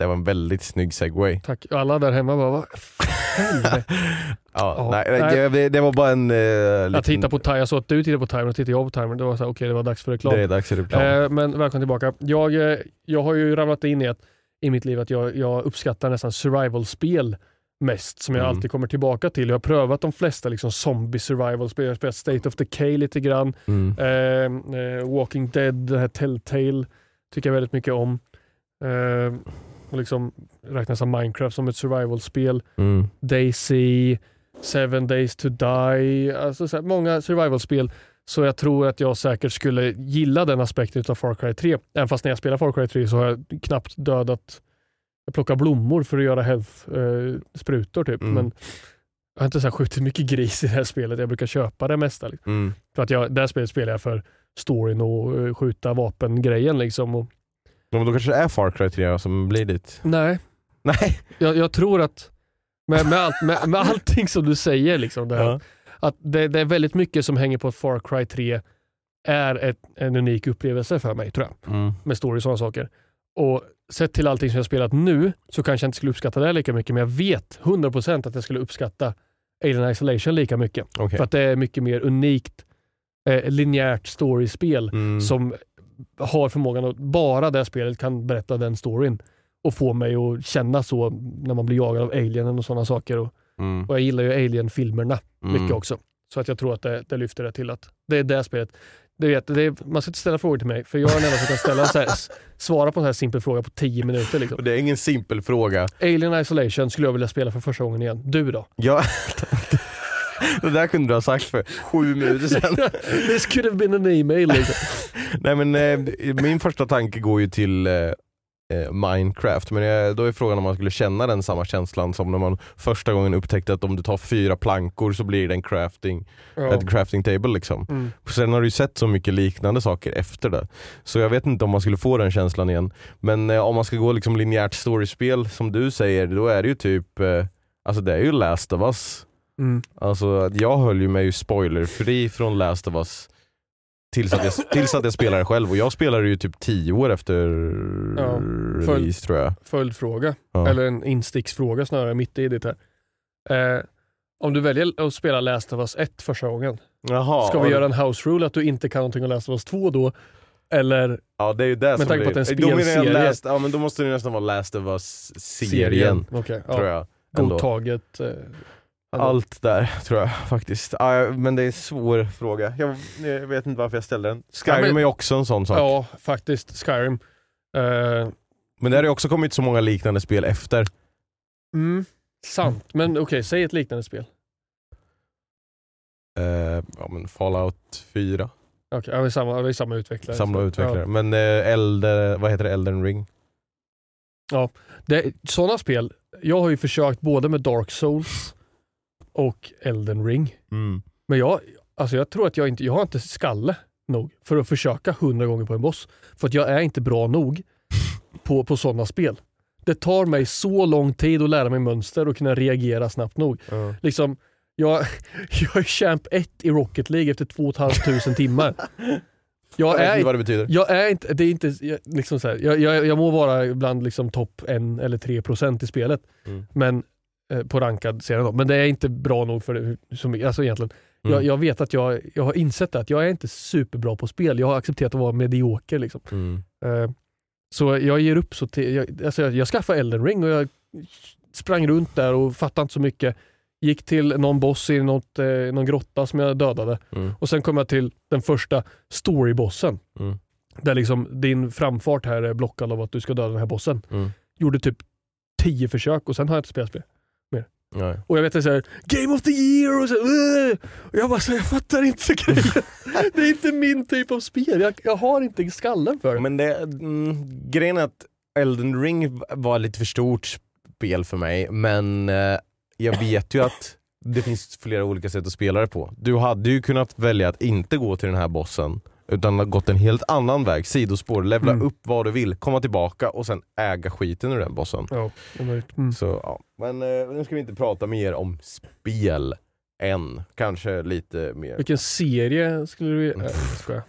Det var en väldigt snygg segway. Tack. Alla där hemma bara, vad. *laughs* Ja, Ja, nej, nej. Det, det var bara en... Eh, Jag liten- tittar på timern, jag såg att du tittade på timern och tittade jag på timern. Det var så okej det var dags för reklam. Det är dags för reklam. Eh, men välkommen tillbaka. Jag, eh, jag har ju ramlat in i, att, i mitt liv att jag, jag uppskattar nästan survival-spel mest, som jag Mm. alltid kommer tillbaka till. Jag har prövat de flesta liksom, zombie survival-spel. Jag har spelat State of Decay lite grann. Mm. Eh, eh, Walking Dead, det här Telltale tycker jag väldigt mycket om. Eh, och liksom räknas som Minecraft som ett survival-spel. Mm. Daisy, Seven Days to Die, alltså så många survival-spel. Så jag tror att jag säkert skulle gilla den aspekten av Far Cry 3. Även fast när jag spelar Far Cry 3 så har jag knappt dödat... Jag plockar blommor för att göra health-sprutor typ. Mm. Men jag har inte så här skjutit mycket gris i det här spelet. Jag brukar köpa det mesta. Liksom. Mm. För att jag, det här spelet spelar jag för storyn och eh, skjuta vapen-grejen. Liksom. Och, men då kanske det är Far Cry 3 som blir ditt. nej, Nej. jag, jag tror att med, med, allt, med, med allting som du säger, liksom, det, här, Ja. att det, det är väldigt mycket som hänger på att Far Cry 3 är ett, en unik upplevelse för mig, tror jag. Mm. Med story och sådana saker. Och sett till allting som jag spelat nu så kanske jag inte skulle uppskatta det lika mycket, men jag vet 100% att jag skulle uppskatta Alien Isolation lika mycket. Okej. För att det är mycket mer unikt, eh, linjärt storiespel Mm. som har förmågan att bara det spelet kan berätta den storyn och få mig att känna så när man blir jagad av alienen och sådana saker. Och, Mm. och jag gillar ju alien-filmerna mycket Mm. också. Så att jag tror att det, det lyfter det till att det är det spelet. Du vet, det är, man ska inte ställa frågor till mig, för jag är den enda som kan ställa så här, svara på en sån här simpel fråga på 10 minuter. Liksom. Och det är ingen simpel fråga. Alien Isolation skulle jag vilja spela för första gången igen. Du då? Ja, det där kunde du ha sagt för sju minuter sedan. *laughs* This could have been an email. Liksom. Nej men eh, min första tanke går ju till eh, eh, Minecraft, men eh, då är frågan om man skulle känna den samma känslan som när man första gången upptäckte att om du tar fyra plankor så blir det en crafting, Ja. ett crafting table liksom. Mm. Sen har du ju sett så mycket liknande saker efter det. Så jag vet inte om man skulle få den känslan igen. Men eh, om man ska gå liksom linjärt storiespel som du säger, då är det ju typ, eh, alltså det är ju Last of Us. Mm. Alltså jag höll ju mig ju spoilerfri från Last of Us tills att, jag, tills att jag spelade själv och jag spelade ju typ 10 år efter Ja, release tror jag. Följdfråga, Ja. eller en insticksfråga snarare, mitt i det här. Eh, om du väljer att spela Last of Us 1 första gången, Jaha, ska vi göra en house rule att du inte kan någonting om Last of Us 2 då? Eller Ja det är ju det Med tanke på att det är en då spelserie. Last, Ja men då måste det nästan vara Last of Us-serien. Okej, Tror ja. jag. godtaget? Eh. Allt där tror jag faktiskt. Ja, men det är en svår fråga. Jag, jag vet inte varför jag ställde den. Skyrim men- är också en sån sak. Ja, faktiskt. Skyrim. Eh, Men det har ju också kommit så många liknande spel efter. mm, sant, men okej, säg ett liknande spel. Eh, ja, men Fallout 4, Okej, ja, det är samma, det är samma utvecklare. samma utvecklare. ja. Men eh, Elder, vad heter det? Elden ring? Det, sådana spel, jag har ju försökt både med Dark Souls och Elden Ring. Mm. Men jag, alltså jag tror att jag inte, jag har inte skalle nog för att försöka hundra gånger på en boss. För att jag är inte bra nog *laughs* på, på sådana spel. Det tar mig så lång tid att lära mig mönster och kunna reagera snabbt nog. Ja. Liksom, jag, *laughs* jag är champ 1 i Rocket League efter 2 500 timmar. Jag Jag vet är, inte vad det betyder. jag är inte, det är inte, jag, liksom så här, jag, jag, jag må vara bland liksom topp 1 eller 3 procent i spelet, Mm. men på rankad serien då. Men det är inte bra nog för det, som, alltså egentligen. Mm. Jag, jag vet att jag, jag har insett att jag är inte superbra på spel. Jag har accepterat att vara medioker. Liksom. Mm. Eh, så jag ger upp. så till, jag, alltså jag, jag skaffade Elden ring och jag sprang runt där och fattade inte så mycket. Gick till någon boss i något, eh, någon grotta som jag dödade. Mm. Och sen kom jag till den första storybossen. Mm. Där liksom din framfart här är blockad av att du ska döda den här bossen. Mm. Gjorde typ tio försök och sen har jag inte spelat spel. Nej. Och jag vet att så här, Game of the year och så! Och jag bara så jag fattar inte *laughs* grejen. Det är inte min typ av spel. Jag, jag har inte skallen för det. Men det, mm, grejen är att Elden ring var lite för stort spel för mig, men eh, jag vet ju att det finns flera olika sätt att spela det på. Du hade ju kunnat välja att inte gå till den här bossen, utan ha gått en helt annan väg, sidospår, levla Mm. upp vad du vill, komma tillbaka och sen äga skiten ur den bossen. Ja, det mm. Så, ja. Men eh, nu ska vi inte prata mer om spel än. Kanske lite mer. Vilken serie skulle du... Äh, skojar.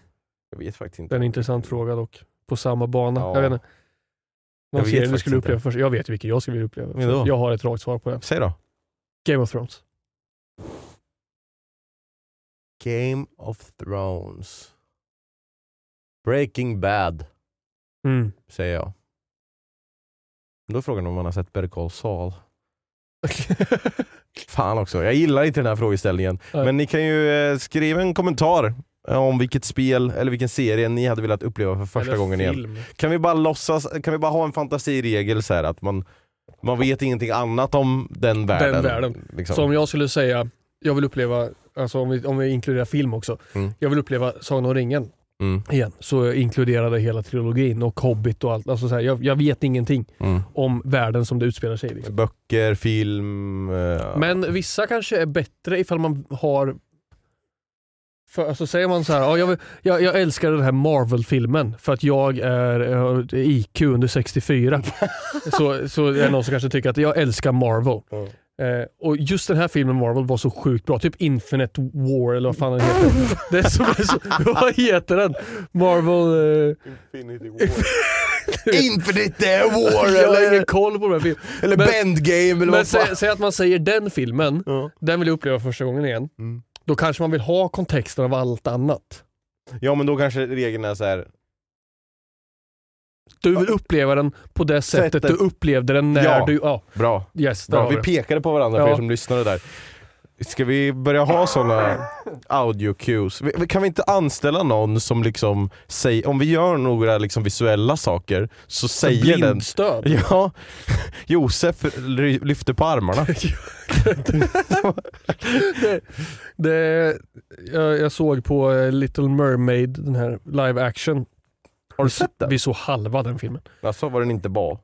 Jag vet faktiskt Det inte. är en intressant fråga dock. På samma bana. Ja. Jag vet inte. Jag Någon serie du skulle uppleva först. Jag vet vilken jag skulle vilja uppleva. Jag har ett rakt svar på det. Säg då. Game of Thrones. Game of Thrones. Breaking Bad, Mm. säger jag. Då är frågan om man har sett Better Call Saul. *laughs* Fan också, jag gillar inte den här frågeställningen. Nej. Men ni kan ju eh, skriva en kommentar eh, om vilket spel eller vilken serie ni hade velat uppleva för första Eller gången igen. film. Kan vi bara låtsas, kan vi bara ha en fantasiregel så här att man, man vet ingenting annat om den världen? Den världen. Liksom. Så om jag skulle säga, jag vill uppleva, alltså om vi, om vi inkluderar film också. Mm. Jag vill uppleva Sagan om ringen Mm, igen. Så inkluderade hela trilogin och Hobbit och allt. Alltså så här, jag, jag vet ingenting mm. om världen som det utspelar sig i. Liksom. Böcker, film... eh, Men vissa kanske är bättre ifall man har för, alltså säger man så här, ja, jag, jag, jag älskar den här Marvel-filmen för att jag är jag har IQ under 64. *laughs* så, så är det någon som kanske tycker att jag älskar Marvel. Ja. Eh, och just den här filmen Marvel var så sjukt bra. Typ Infinite War eller vad fan den heter. det är som är så, vad heter den? Marvel... Eh, Infinity War. Infinity War jag har ingen eller, koll på de här filmerna. eller Men- Bendgame eller Men vad fan. säg, säg att man säger den filmen, Ja. den vill jag uppleva första gången igen. Mm. Då kanske man vill ha kontexten av allt annat. Ja men då kanske regeln är så här. Du vill uppleva den på det sättet, Sättet. du upplevde den när Ja. du... Ja, Bra. yes, Bra. Vi pekade på varandra för Ja. er som lyssnade där. Ska vi börja ha såna audio cues? Vi- Kan vi inte anställa någon som liksom säger, om vi gör några liksom visuella saker så säger den Blindstöd. *laughs* Ja, Josef ly- lyfter på armarna. *laughs* det, det, jag, jag såg på eh, Little Mermaid, den här live action. Har du Vi- sett den? Vi såg halva den filmen. Alltså var den inte bra.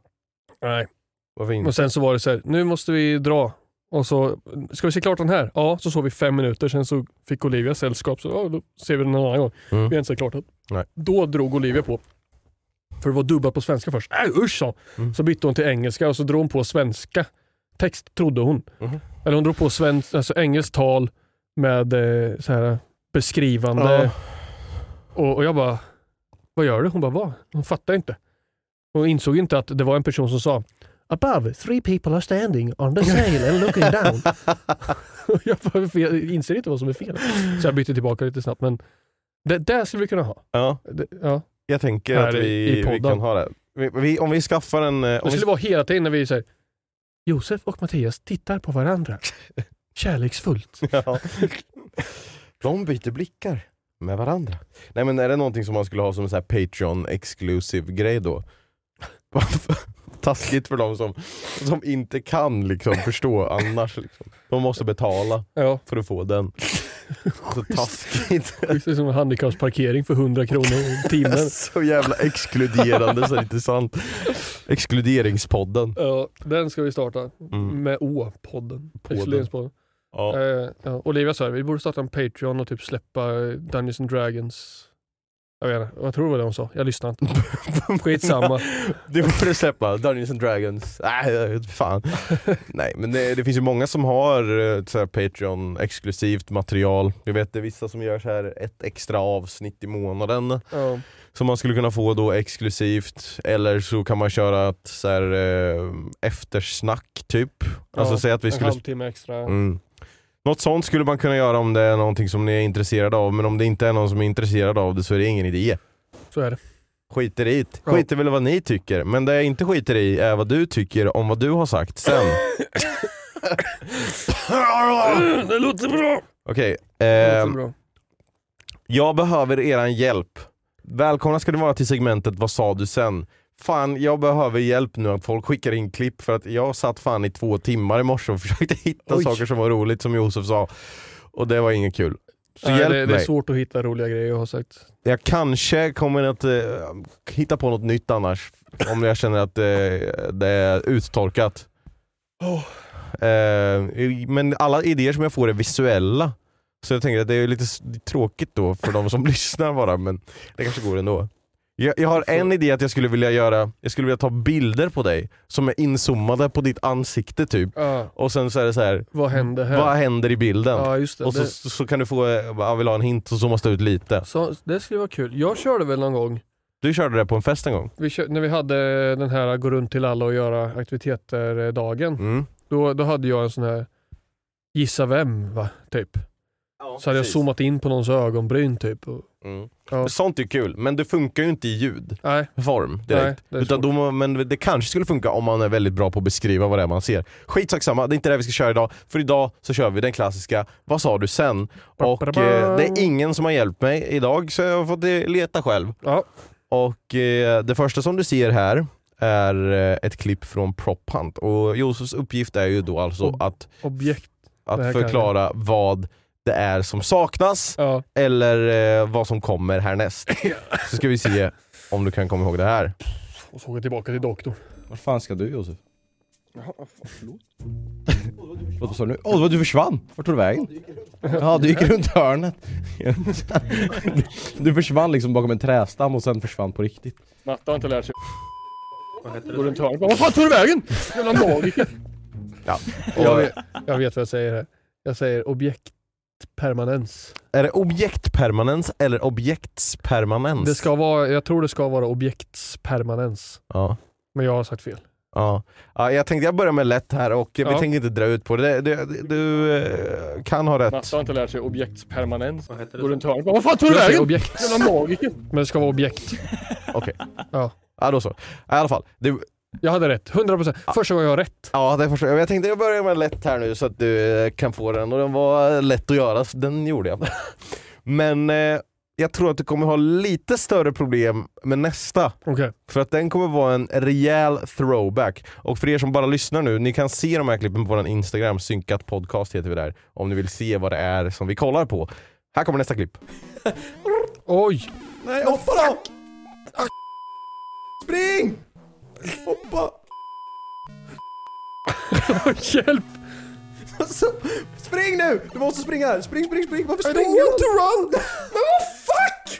Nej. Varför inte? Och sen så var det så här, nu måste vi dra. Och så, ska vi se klart den här? Ja, så såg vi fem minuter, sen så fick Olivia sällskap, så ja, då ser vi den en annan gång. Mm. Vi har inte sett klart den. Nej. Då drog Olivia på. För det var dubbat på svenska först. Äh, usch hon. Mm. Så bytte hon till engelska och så drog hon på svenska text, trodde hon. Mhm. Eller hon drog på svensk, alltså engelskt tal med eh, så här beskrivande. Ja. Och, och jag bara, vad gör du? Hon bara, vad? Hon fattar inte. Hon insåg inte att det var en person som sa Above, three people are standing on the sail and looking down. *laughs* Jag bara, "Fel- jag inser inte vad som är fel. Så jag bytte tillbaka lite snabbt. Men det där skulle vi kunna ha. Ja, Det, ja. jag tänker Här att vi, vi kan ha det. Vi, vi, om vi skaffar en... eh, Det vi, skulle vara hela tiden när vi säger Josef och Mattias tittar på varandra. *laughs* Kärleksfullt. ja. De byter blickar med varandra. Nej men är det någonting som man skulle ha som en Patreon exclusive grej då? *laughs* Taskigt för de som, som inte kan liksom förstå annars. Liksom. De måste betala Ja, för att få den. *laughs* Så taskigt. *laughs* det är som en handikappsparkering för 100 kronor i timmen. Så jävla exkluderande så det är inte sant. Exkluderingspodden. Ja, den ska vi starta. Mm. Med Å-podden. Podden. Exkluderingspodden. Ja. Eh, ja. Olivia sa vi borde starta en Patreon och typ släppa eh, Dungeons and Dragons. Jag vet inte, jag tror det var det hon sa. Jag lyssnade inte. *laughs* Skitsamma. Du borde släppa Dungeons and Dragons. Nej, fan. *laughs* Nej men det, det finns ju många som har eh, så här Patreon exklusivt material. Jag vet det är vissa som gör så här ett extra avsnitt i månaden Ja. som man skulle kunna få då exklusivt. Eller så kan man köra ett så här, eh, eftersnack typ. Alltså Ja, säg att vi en skulle halvtimme extra. Mm. Något sånt skulle man kunna göra om det är någonting som ni är intresserade av, men om det inte är någon som är intresserad av det så är det ingen idé. Så är det. Skiter i det. Skiter väl vad ni tycker, men det jag inte skiter i är vad du tycker om vad du har sagt sen. *laughs* det låter bra. Okej, låter bra. jag behöver eran hjälp. Välkomna ska ni vara till segmentet Vad sa du sen? Fan, jag behöver hjälp nu att folk skickar in klipp för att jag satt fan i två timmar i morse och *laughs* försökte hitta Oj. saker som var roligt som Josef sa. Och det var inget kul. Så Nej, hjälp det, det är mig. svårt att hitta roliga grejer jag har sagt. Jag kanske kommer att eh, hitta på något nytt annars. Om jag känner att eh, det är uttorkat. Eh, men alla idéer som jag får är visuella. Så jag tänker att det är lite tråkigt då för de som *laughs* lyssnar bara, men det kanske går ändå. Jag, jag har en idé att jag skulle vilja göra, jag skulle vilja ta bilder på dig som är inzoomade på ditt ansikte typ. Ja, Och sen så är det så här. vad händer här? vad händer i bilden? Ja, just det. och så, det, så, så kan du få, jag vill ha en hint och zoomas det ut lite. så, det skulle vara kul. Jag körde väl någon gång, Du körde det på en fest en gång? vi kör, när vi hade den här gå runt till alla och göra aktiviteter-dagen. Mm. Då, då hade jag en sån här gissa vem, va? Typ. Så hade jag zoomat in på någons ögonbryn typ. Och, Mm. Ja. Sånt är kul, men det funkar ju inte i ljudform nej, direkt. är Utan då, men det kanske skulle funka om man är väldigt bra på att beskriva vad det är man ser. Skitsak samma, det är inte det vi ska köra idag. För idag så kör vi den klassiska Vad sa du sen? Och eh, det är ingen som har hjälpt mig idag så jag har fått eh, leta själv. Ja. Och eh, det första som du ser här är eh, ett klipp från Prop Hunt. Och Josefs uppgift är ju då alltså Ob- att, Objekt. Att förklara vad det är som saknas Ja. eller eh, vad som kommer härnäst. *laughs* Så ska vi se om du kan komma ihåg det här. Och så jag tillbaka till doktorn. Var fan ska du Josef? *laughs* Vad sa du nu? Åh, oh, du försvann! Vart tog du vägen? Ja, du gick runt hörnet. *laughs* Du försvann liksom bakom en trästam och sen försvann på riktigt. Matte har inte lärt sig. Går runt hörnet. Vad fan tog du vägen? Jävla magiker. Ja. Jag vet, jag vet vad jag säger här. Jag säger objektpermanens. är det objektpermanens eller objektspermanens? Det ska vara, jag tror det ska vara objektspermanens. Ja. Men jag har sagt fel. Ja. ja, jag tänkte jag börjar med lätt här och vi Ja. tänker inte dra ut på det. Du, du, du eh, kan ha rätt. Matte har inte lärt sig objektspermanens. Går runt hörnet. Vad fan tog du vägen? objekt. Jävla magiker. Men det ska vara objekt. Okej. Ja. Ja då så. I alla fall. Det, Jag hade rätt, 100%. Första gången jag har rätt. ja, det första, jag tänkte jag börjar med en lätt här nu så att du eh, kan få den och den var lätt att göra, så den gjorde jag. *laughs* Men eh, jag tror att du kommer ha lite större problem med nästa. Okej. För att den kommer vara en rejäl throwback. Och för er som bara lyssnar nu, ni kan se de här klippen på vår Instagram, synkat podcast heter vi där. Om ni vill se vad det är som vi kollar på. Här kommer nästa klipp. Oj! Nej, hoppa då! Spring! Hoppa! *laughs* Hjälp! Alltså, spring nu! Du måste springa! Spring, spring, spring! Varför springer du? I don't want to run! Men vad fuck!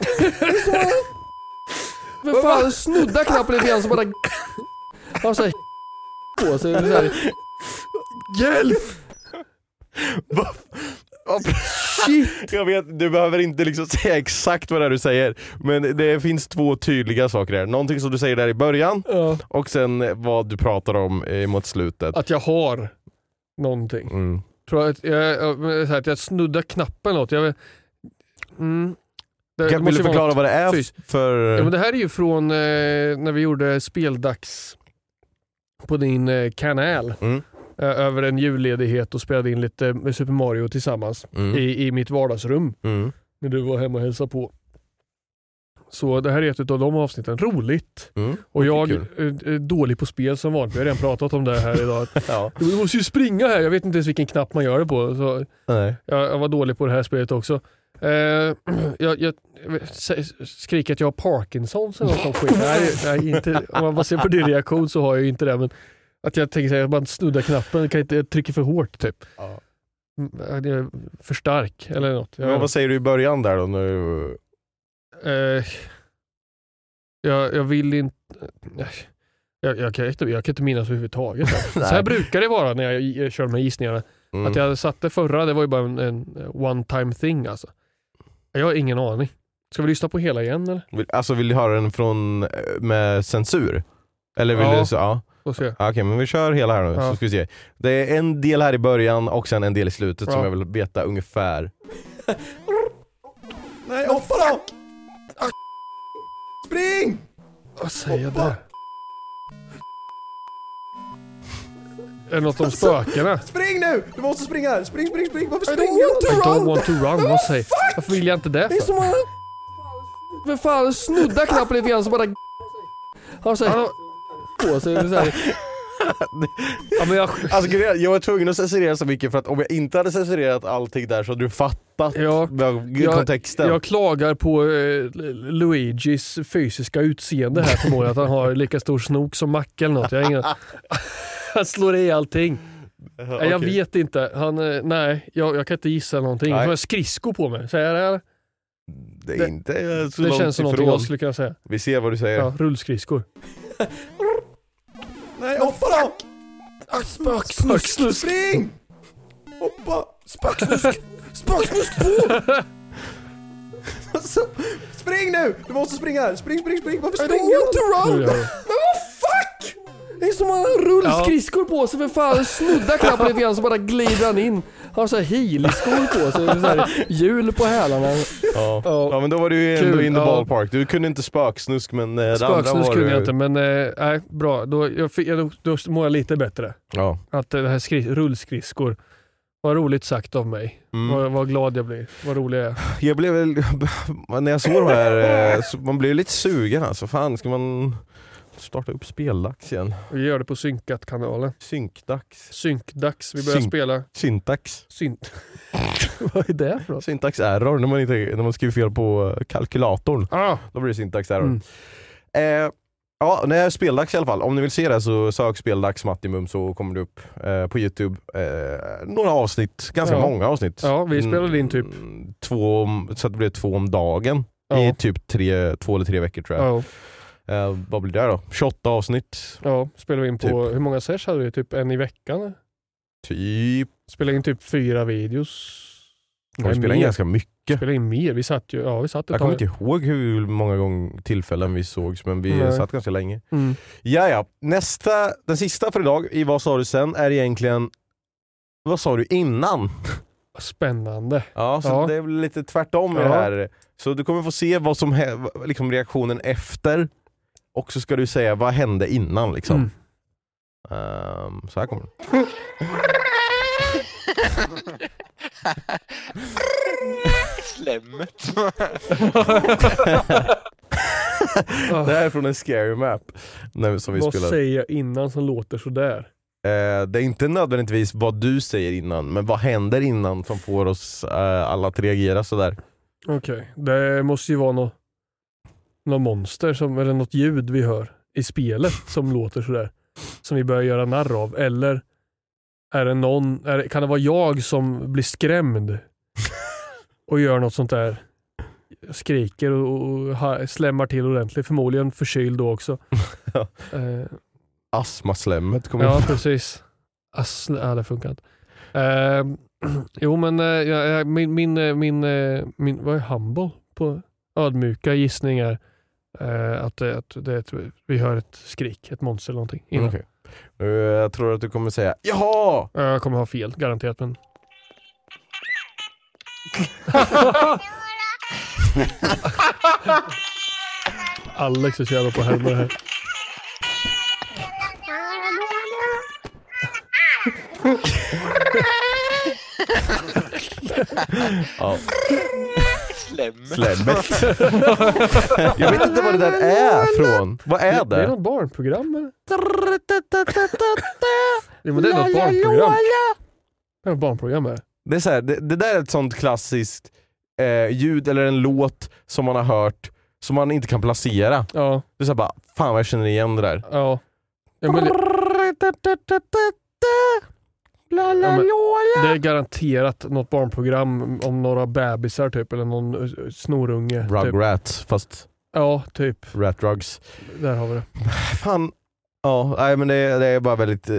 Men *laughs* fan, snudda knappen lite grann så bara... Har såhär på sig. Så här. Hjälp! Shit! Jag vet, du behöver inte liksom *laughs* säga exakt vad det är du säger. Men det finns två tydliga saker här. Någonting som du säger där i början Ja. och sen vad du pratar om mot slutet. Att jag har någonting. Mm. Tror jag, att jag, jag, att jag snuddar knappen åt. Jag, mm, det Kan, vill du förklara något vad det är fys- för... Ja, men det här är ju från eh, när vi gjorde speldags på din eh, kanal. Mm. Eh, över en julledighet och spelade in lite med Super Mario tillsammans Mm. i, i mitt vardagsrum. Mm. När du var hemma och hälsade på. Så det här är ett av de avsnitten. Roligt. Mm. Och jag är, är dålig på spel som vanligt. Vi har redan pratat om det här idag. *laughs* Ja. Du måste ju springa här. Jag vet inte ens vilken knapp man gör det på. Så Nej. jag, jag var dålig på det här spelet också. Eh, *clears throat* jag, jag, skriker att jag har Parkinsons eller något skit. Nej, nej, inte, om man ser på din reaktion så har jag ju inte det. Men att jag tänker att man snuddar knappen, kan inte, jag trycker för hårt typ. Ja. Mm, det är för stark eller något. Jag, Men vad säger du i början där då? När du... eh, jag, jag vill inte... Jag, jag, kan, inte- jag kan inte minnas överhuvudtaget. *laughs* så här brukar det vara när jag, jag kör med gissningarna. Mm. Att jag satte förra, det var ju bara en, en one time thing alltså. Jag har ingen aning. Ska vi lyssna på hela igen eller? Alltså vill du höra den från, eh, med censur? Eller vill Ja. du... Så, ja. Får se. Ja, Okej, men vi kör hela här nu Ja. så ska vi se. Det är en del här i början och sen en del i slutet som Ja. jag vill veta ungefär. *laughs* Nej, hoppa då! Spring! Vad säger jag där? Är det något om spökena? Spring nu! Du måste springa! Spring, spring, spring! Varför springer du? I don't want to run. Vad säger Varför vill jag inte det Det är för? som att... Men fan, snudda knappen lite grann så bara... Har såhär... På sig. Så här. Ja, men jag... Alltså, jag var tvungen att censurera så mycket för att om jag inte hade censurerat allting där så hade du fattat Ja, jag- kontexten. Jag klagar på eh, Luigis fysiska utseende här förmodligen. Att han har lika stor snok som Macke eller något. Jag ingen... *laughs* Han slår i allting. Nej, Jag Okej. vet inte. Han, eh, nej, jag, jag kan inte gissa någonting. Nej. Han har skridskor på mig. Säger jag det? Det är inte så Det långt känns som någonting ifrån. jag skulle kunna säga. Vi ser vad du säger. Ja, rullskridskor. *laughs* Nej, hoppa då! Spöksnusk. Spring! Hoppa! Spöksnusk! Spöksnusk 2! *laughs* Alltså, spring nu! Du måste springa här! Spring, spring, spring! Varför springer du? to run! Nu gör jag Men det. är som att han har rullskridskor på sig för fan. Snudda knappen lite grann så bara glider han in. Han har så här heelskor på sig, så här hjul på hälarna. Ja. Ja. men då var du ju ändå Kul, in the ja. ballpark. Du kunde inte spöksnusk men eh, det andra Spöksnusk var kunde du- jag inte men eh, nej, bra. Då, jag, fick- jag, då mår jag lite bättre. Ja. Att eh, det här skri- rullskridskor. Vad roligt sagt av mig. Mm. Vad, vad glad jag blir. Vad rolig jag är. Jag blev väl, *laughs* när jag såg de här, eh, så man blev lite sugen alltså. Fan, ska man starta upp speldags igen? Vi gör det på Synkat-kanalen. Synkdags? Synkdags. Vi börjar Synk. spela Syntax? synt. *laughs* vad är det för något? Syntax error, när man, inte, när man skriver fel på eh, kalkylatorn. Ah, Då blir det syntax error. Mm. Eh, ja, när är speldags i alla fall. Om ni vill se det så sök speldags Mattimum så kommer det upp eh, på Youtube. Eh, några avsnitt, ganska Ja. många avsnitt. ja, vi spelade in typ. Mm, Två, så att det blev två om dagen Ja. i typ tre, två eller tre veckor tror jag. Ja, Eh, vad blir det då? 28 avsnitt? ja, spelade vi in på, Typ. hur många sers hade vi? Typ en i veckan? Typ. Spelade in typ fyra videos. Vi spelade in ganska mycket. Spelade in mer. Vi satt ju, ja vi satt Jag kommer inte ihåg hur många gånger tillfällen vi sågs men vi Nej. satt ganska länge. Mm. Ja, ja. Nästa, den sista för idag i Vad sa du sen är egentligen Vad sa du innan? Spännande. Ja, så Ja. det är lite tvärtom med Ja. det här. Så du kommer få se vad som liksom reaktionen efter och så ska du säga vad hände innan liksom. Mm. Ehm, så här kommer det. Slemmet. *laughs* det här är från en scary map när, som vi Vad spelade. säger jag innan som låter sådär? Eh, det är inte nödvändigtvis vad du säger innan, men vad händer innan som får oss eh, alla att reagera sådär. Okej, det måste ju vara något, något monster som, eller något ljud vi hör i spelet som *laughs* låter sådär. Som vi börjar göra narr av. Eller är det någon, är det, kan det vara jag som blir skrämd *laughs* och gör något sånt där? Skriker och, och ha- slämmar till ordentligt. Förmodligen förkyld då också. *laughs* Ja. Eh, Astmaslemmet kommer Ja, precis. Ass, ja, det funkar inte. Eh, *clears throat* jo, men eh, jag, min, min, eh, min, eh, min, vad är humble på ödmjuka gissning är eh, att, det- att det, ett- vi hör ett skrik, ett monster eller någonting. Innan. Eh, jag tror att du kommer säga Jaha! Ja, Jag kommer ha fel, garanterat. Men... *laughs* Alex är så jävla på härmar här. Ja. Slemmet. Slemmet. *laughs* jag vet inte vad det där är från. Vad är Det är det? något barnprogram eller? Ja, men det är något barnprogram. Det är något barnprogram här. Det, är så här, det, det där är ett sånt klassiskt eh, ljud eller en låt som man har hört som man inte kan placera. Ja, Det är så här bara, fan vad jag känner igen det där. ja. ja men det, ja, men det är garanterat något barnprogram om några bebisar typ, eller någon eh, snorunge. Typ. Rugrats, fast Ja, typ. rat rugs. Där har vi det. Fan. Ja, nej, men det, är- det är bara väldigt eh,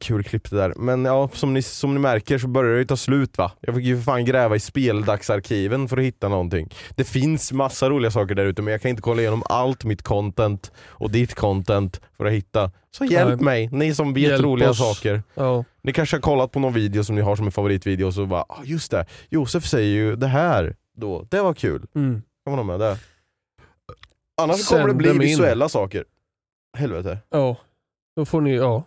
kul klipp det där. Men ja, som ni, som ni märker så börjar det ju ta slut va? Jag fick ju för fan gräva i speldagsarkiven för att hitta någonting. Det finns massa roliga saker där ute men jag kan inte kolla igenom allt mitt content och ditt content för att hitta. Så hjälp Nej. mig, ni som vet Hjälp roliga oss. saker. Ja. Ni kanske har kollat på någon video som ni har som en favoritvideo och så bara, ah, just det, Josef säger ju det här då, det var kul. Mm. Kan man ha med det? Annars Sänd kommer det bli visuella saker. Helvete. ja. Då får ni, ja.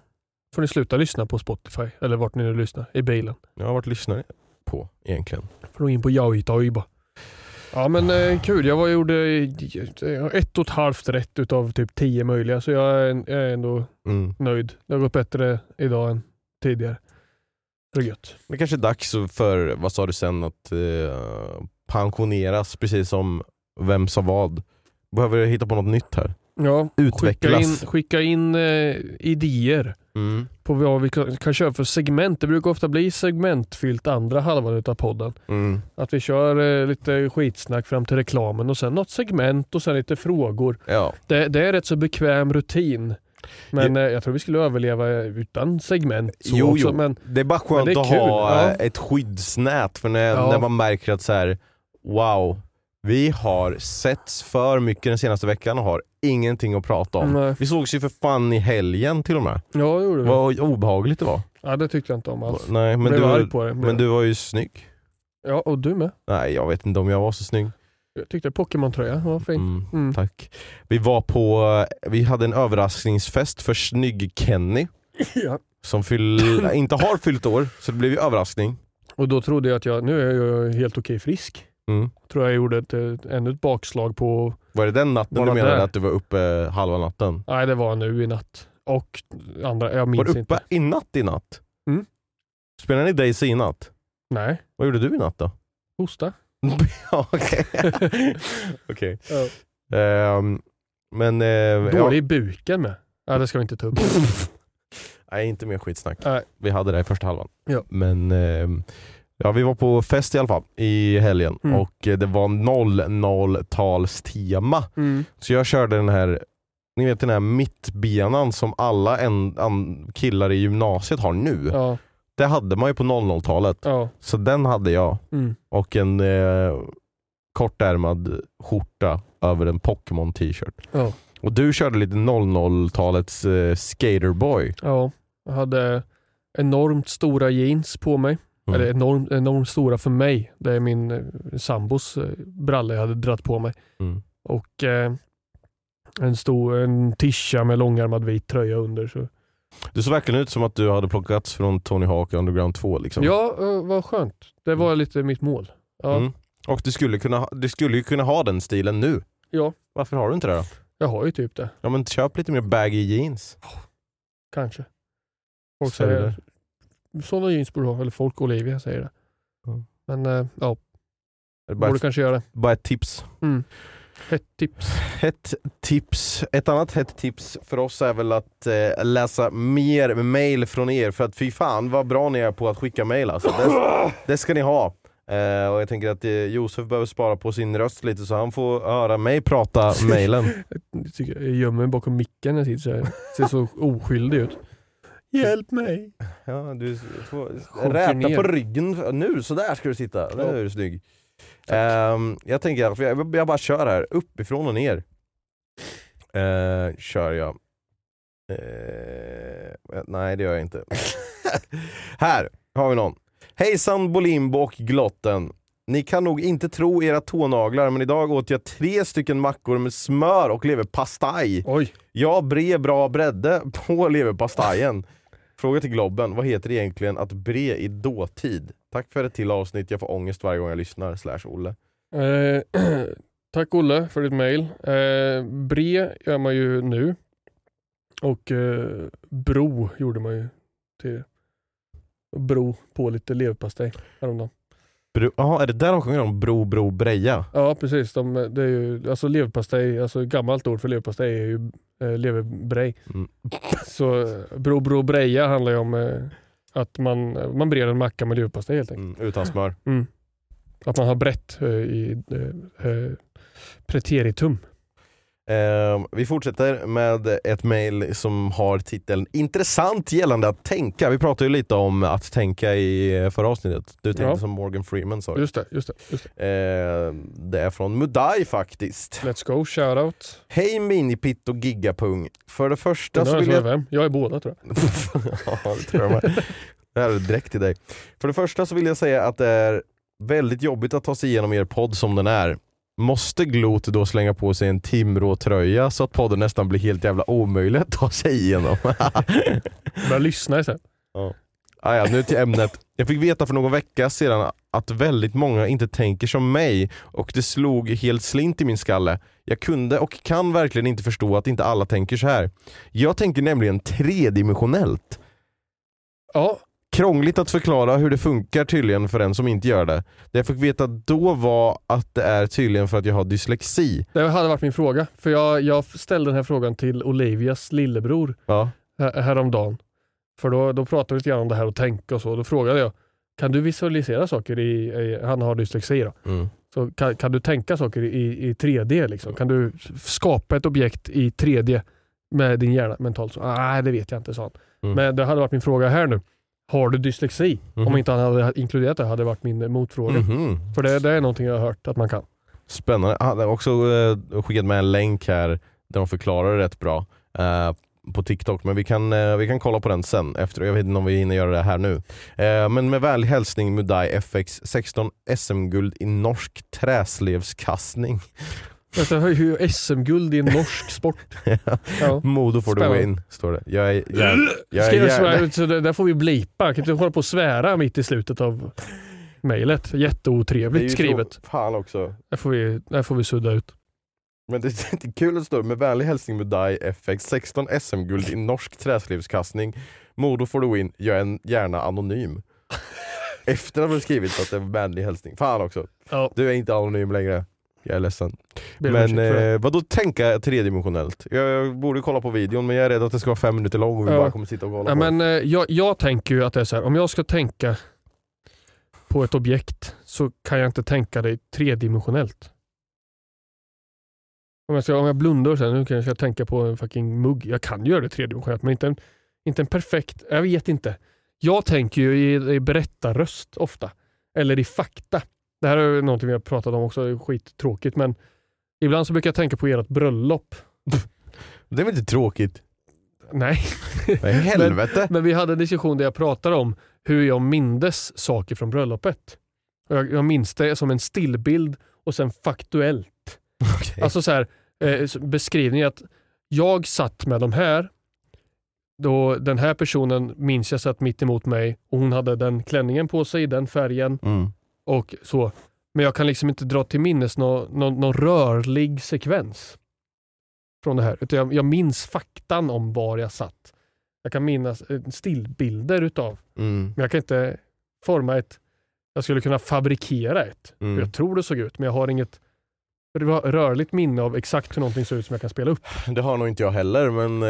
får ni sluta lyssna på Spotify, eller vart ni nu lyssnar, i bilen. Jag har varit lyssnare på egentligen. Får ni in på Jauitoi bara. Ja men eh, kul, jag var, gjorde eh, ett och ett halvt rätt utav typ tio möjliga så jag är, jag är ändå Mm. nöjd. Det har gått bättre idag än tidigare. Det är gött. Det kanske är dags för, vad sa du sen, att eh, pensioneras precis som vem sa vad. Behöver hitta på något nytt här. Ja, skicka Utvecklas. in, skicka in eh, idéer Mm. på vad vi kan, kan köra för segment. Det brukar ofta bli segmentfyllt andra halvan utav podden. Mm. Att vi kör eh, lite skitsnack fram till reklamen och sen något segment och sen lite frågor. Ja. Det, det är rätt så bekväm rutin. Men eh, jag tror vi skulle överleva utan segment. Så Jo, också, jo. Men, Det är bara skönt är att kul, ha ja. eh, ett skyddsnät för när, Ja. när man märker att så här, wow, vi har setts för mycket den senaste veckan och har ingenting att prata om. Nej. Vi sågs ju för fan i helgen till och med. ja, det gjorde vi. Vad obehagligt det var. Ja, det tyckte jag inte om alls. Nej, men, du, arg på det. men du var ju snygg. Ja, och du med. Nej, jag vet inte om jag var så snygg. Jag tyckte Pokémon-tröja var fin. Mm, Mm. Tack. Vi var på, vi hade en överraskningsfest för snygg-Kenny *laughs* Ja. som fyll, *laughs* inte har fyllt år, så det blev ju överraskning. Och då trodde jag att jag, nu är jag helt okej frisk. Mm. Tror jag gjorde ett, ett, ännu ett bakslag på, Var det den natten du menade där? att du var uppe halva natten? nej det var nu i natt. Och andra, jag minns Var du uppe inte. i natt i natt? Mm. Spelade ni Daisy i natt? Nej, Vad gjorde du i natt då? hosta. *laughs* ja, okej. *laughs* Okej. Ja. Ehm, men... eh, Dålig i buken med. Ja, det ska vi inte ta upp. *laughs* Nej, inte mer skitsnack. Nej. Vi hade det i första halvan. Ja. Men ehm, ja, vi var på fest i alla fall i helgen Mm. och eh, det var 00-talstema. Mm. Så jag körde den här ni vet den här mittbenan som alla en, an, killar i gymnasiet har nu. Ja, Det hade man ju på 00-talet. ja. Så den hade jag. Mm. Och en eh, kortärmad skjorta över en Pokémon t-shirt. Ja. Och du körde lite 00-talets eh, skaterboy. ja. Jag hade enormt stora jeans på mig. Mm. Eller enormt, enormt stora för mig. Det är min eh, sambos eh, bralla jag hade dratt på mig. Mm. Och eh, En stor en tisha med långärmad vit tröja under. Så. Du såg verkligen ut som att du hade plockats från Tony Hawk Underground 2. Liksom. Ja, eh, vad skönt. Det var lite mitt mål. Ja. Mm. Och du skulle, kunna, du skulle ju kunna ha den stilen nu. ja, Varför har du inte det då? jag har ju typ det. Ja men köp lite mer baggy jeans. Kanske. Folk säger sådana jeans borde du ha. Eller folk Olivia säger det. Mm. Men eh, ja, Det borde ett, kanske göra det. bara ett tips. Mm. Ett tips. Ett tips. Ett annat hett tips för oss är väl att eh, läsa mer mail från er. För att fy fan vad bra ni är på att skicka mail alltså. Det, det ska ni ha. Eh, och jag tänker att eh, Josef behöver spara på sin röst lite så han får höra mig prata *laughs* mailen. Jag, tycker, jag gömmer mig bakom micken när jag sitter så här. Ser så oskyldig ut. Hjälp mig. Ja, du får räta ner. på ryggen. Nu, så där ska du sitta. Nu är du snygg. Ehm, jag tänker att jag, jag bara kör här, uppifrån och ner. Uh, kör jag. Eh, nej det gör jag inte. *laughs* här har vi någon. Hejsan Bolimbo och Glotten. Ni kan nog inte tro era tånaglar men idag åt jag tre stycken mackor med smör och leverpastej. Oj. Jag bre bra bredde på leverpastejen. Fråga till Globben, vad heter det egentligen att bre i dåtid? Tack för ett till avsnitt, jag får ångest varje gång jag lyssnar. Slash Olle. Eh, *clears throat* tack Olle för ditt mail. Eh, bre gör man ju nu. Och eh, bro gjorde man ju till bro på lite leverpastej häromdagen. Bro, aha, är det där de sjunger om bro, bro, breja? Ja precis, de, det är ju, alltså leverpastej, alltså gammalt ord för leverpastej är ju eh, leverbrej. Mm. Så eh, bro bro breja handlar ju om eh, att man, man brer en macka med leverpastej helt enkelt. Mm, utan smör. Mm. Att man har brett eh, i eh, eh, preteritum. Ehm, vi fortsätter med ett mail som har titeln Intressant gällande att tänka. Vi pratade ju lite om att tänka i eh, förra avsnittet. Du tänkte Ja. som Morgan Freeman sa. Just det, just det. Just det. Ehm, det är från Mudai faktiskt. Let's go, shoutout. Hej Minipitt och Gigapung. För det första så vill jag... vem? Jag är båda tror jag. *laughs* ja, det tror jag med. Det här är direkt till dig. För det första så vill jag säga att det är väldigt jobbigt att ta sig igenom er podd som den är. Måste Glot då slänga på sig en Timrå-tröja så att podden nästan blir helt jävla omöjlig att ta sig igenom? *laughs* Börja lyssna istället. ah, ja, nu till ämnet. Jag fick veta för någon vecka sedan att väldigt många inte tänker som mig och det slog helt slint i min skalle. Jag kunde och kan verkligen inte förstå att inte alla tänker så här. Jag tänker nämligen tredimensionellt. Ja, Krångligt att förklara hur det funkar tydligen för en som inte gör det. Det jag fick veta då var att det är tydligen för att jag har dyslexi. det hade varit min fråga. För jag, jag ställde den här frågan till Olivias lillebror Ja. här, häromdagen. För då, då pratade vi lite grann om det här och tänka och så. Då frågade jag, kan du visualisera saker i, i han har dyslexi då. Mm. Så kan, kan du tänka saker i, i 3D? Liksom? Kan du skapa ett objekt i 3D med din hjärna mentalt? Nej, det vet jag inte, sa han. Mm. Men det hade varit min fråga här nu. Har du dyslexi? Mhm. Om inte han hade inkluderat det hade varit min motfråga. Mhm. För det, det är någonting jag har hört att man kan. Spännande. Han har också eh, skickat med en länk här där de förklarar det rätt bra eh, på TikTok. Men vi kan, eh, vi kan kolla på den sen. efter. Jag vet inte om vi hinner göra det här nu. Men med vänlig hälsning Mudai FX 16 SM-guld i norsk träslevskastning. Detta har ju SM-guld i en norsk sport. *laughs* Ja. Modo for the win, står det. Jag är, jag, jag är svära, så det, där får vi blipa. Kan inte hålla på och svära mitt i slutet av mejlet. Det Jätteotrevligt så- skrivet. Fan också. Där får vi, där får vi sudda ut. Men det är inte kul att det står med vänlig hälsning Mudai FX 16 SM-guld i norsk träslivskastning. Modo for the win, jag är en gärna anonym. *laughs* Efter att ha skrivit att det är vänlig hälsning. Fan också. Ja. Du är inte anonym längre. Jag är ledsen. Men eh, vadå tänka tredimensionellt? Jag, jag borde kolla på videon men jag är rädd att det ska vara fem minuter lång och vi Ja. bara kommer sitta och kolla Ja, på men, eh, jag, jag tänker ju att det är så här, om jag ska tänka på ett objekt så kan jag inte tänka det tredimensionellt. Om jag, ska, om jag blundar sen, nu kanske jag tänka på en fucking mugg. Jag kan göra det tredimensionellt men inte en, inte en perfekt, jag vet inte. Jag tänker ju i, i berättarröst ofta. Eller i fakta. Det här är någonting vi har pratat om också, det är skittråkigt men ibland så brukar jag tänka på ert bröllop. Det är väl inte tråkigt? Nej. *laughs* Helvete. Men, men vi hade en diskussion där jag pratade om hur jag mindes saker från bröllopet. Och Jag, jag minns det som en stillbild och sen faktuellt. *laughs* Alltså så här, eh, s- beskrivning att jag satt med de här. Då den här personen minns jag satt mitt emot mig och hon hade den klänningen på sig, den färgen Mm. Och så. Men jag kan liksom inte dra till minnes någon nå, nå rörlig sekvens från det här. Utan jag, jag minns faktan om var jag satt. Jag kan minnas eh, stillbilder utav, Mm. men jag kan inte forma ett, jag skulle kunna fabrikera ett. Mm. Jag tror det såg ut, men jag har inget rörligt minne av exakt hur någonting ser ut som jag kan spela upp. *laughs* Det har nog inte jag heller, men eh,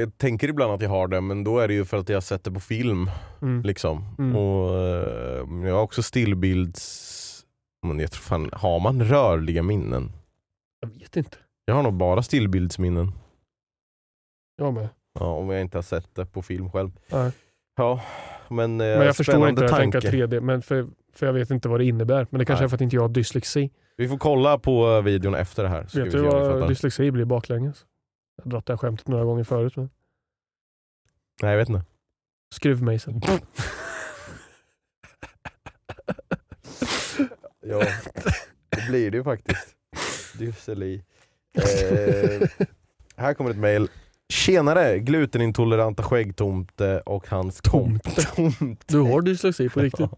jag tänker ibland att jag har det, men då är det ju för att jag har sett det på film. Mm. Liksom. Mm. Och, eh, jag har också stillbilds... Men jag tror fan, har man rörliga minnen? Jag vet inte. Jag har nog bara stillbildsminnen. Jag med. Ja, om jag inte har sett det på film själv. Nej. Ja, men, eh, Men jag förstår inte hur tanke. tänker 3D, men för, för jag vet inte vad det innebär. Men det kanske Nej. är för att inte jag har dyslexi. Vi får kolla på eh, videon efter det här. vet vi du vad dyslexi blir baklänges? Jag har dragit det här skämtet några gånger förut. Men... Nej, jag vet inte. Skruvmejsel. *laughs* Ja, det blir det ju faktiskt. Dyseli. Eh, här kommer ett mail. Tjenare glutenintoleranta skäggtomte och hans *laughs* tomte. Du har dyslexi på riktigt.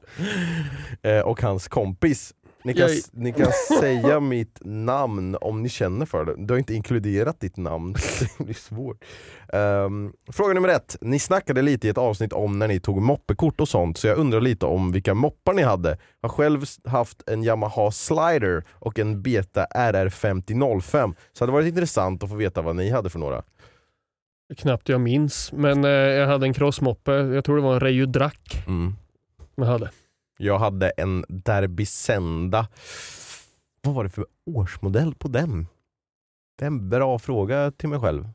Eh, och hans kompis. Ni kan, Jag- ni kan säga mitt namn om ni känner för det. Du har inte inkluderat ditt namn, *laughs* det blir svårt. Ehm, fråga nummer ett. Ni snackade lite i ett avsnitt om när ni tog moppekort och sånt, så jag undrar lite om vilka moppar ni hade. Jag har själv haft en Yamaha Slider och en Beta RR5005, så det hade varit intressant att få veta vad ni hade för några. Knappt jag minns. Men eh, jag hade en crossmoppe. Jag tror det var en Reijo Drack Mm. jag hade. Jag hade en Derby Senda. Vad var det för årsmodell på den? Det är en bra fråga till mig själv.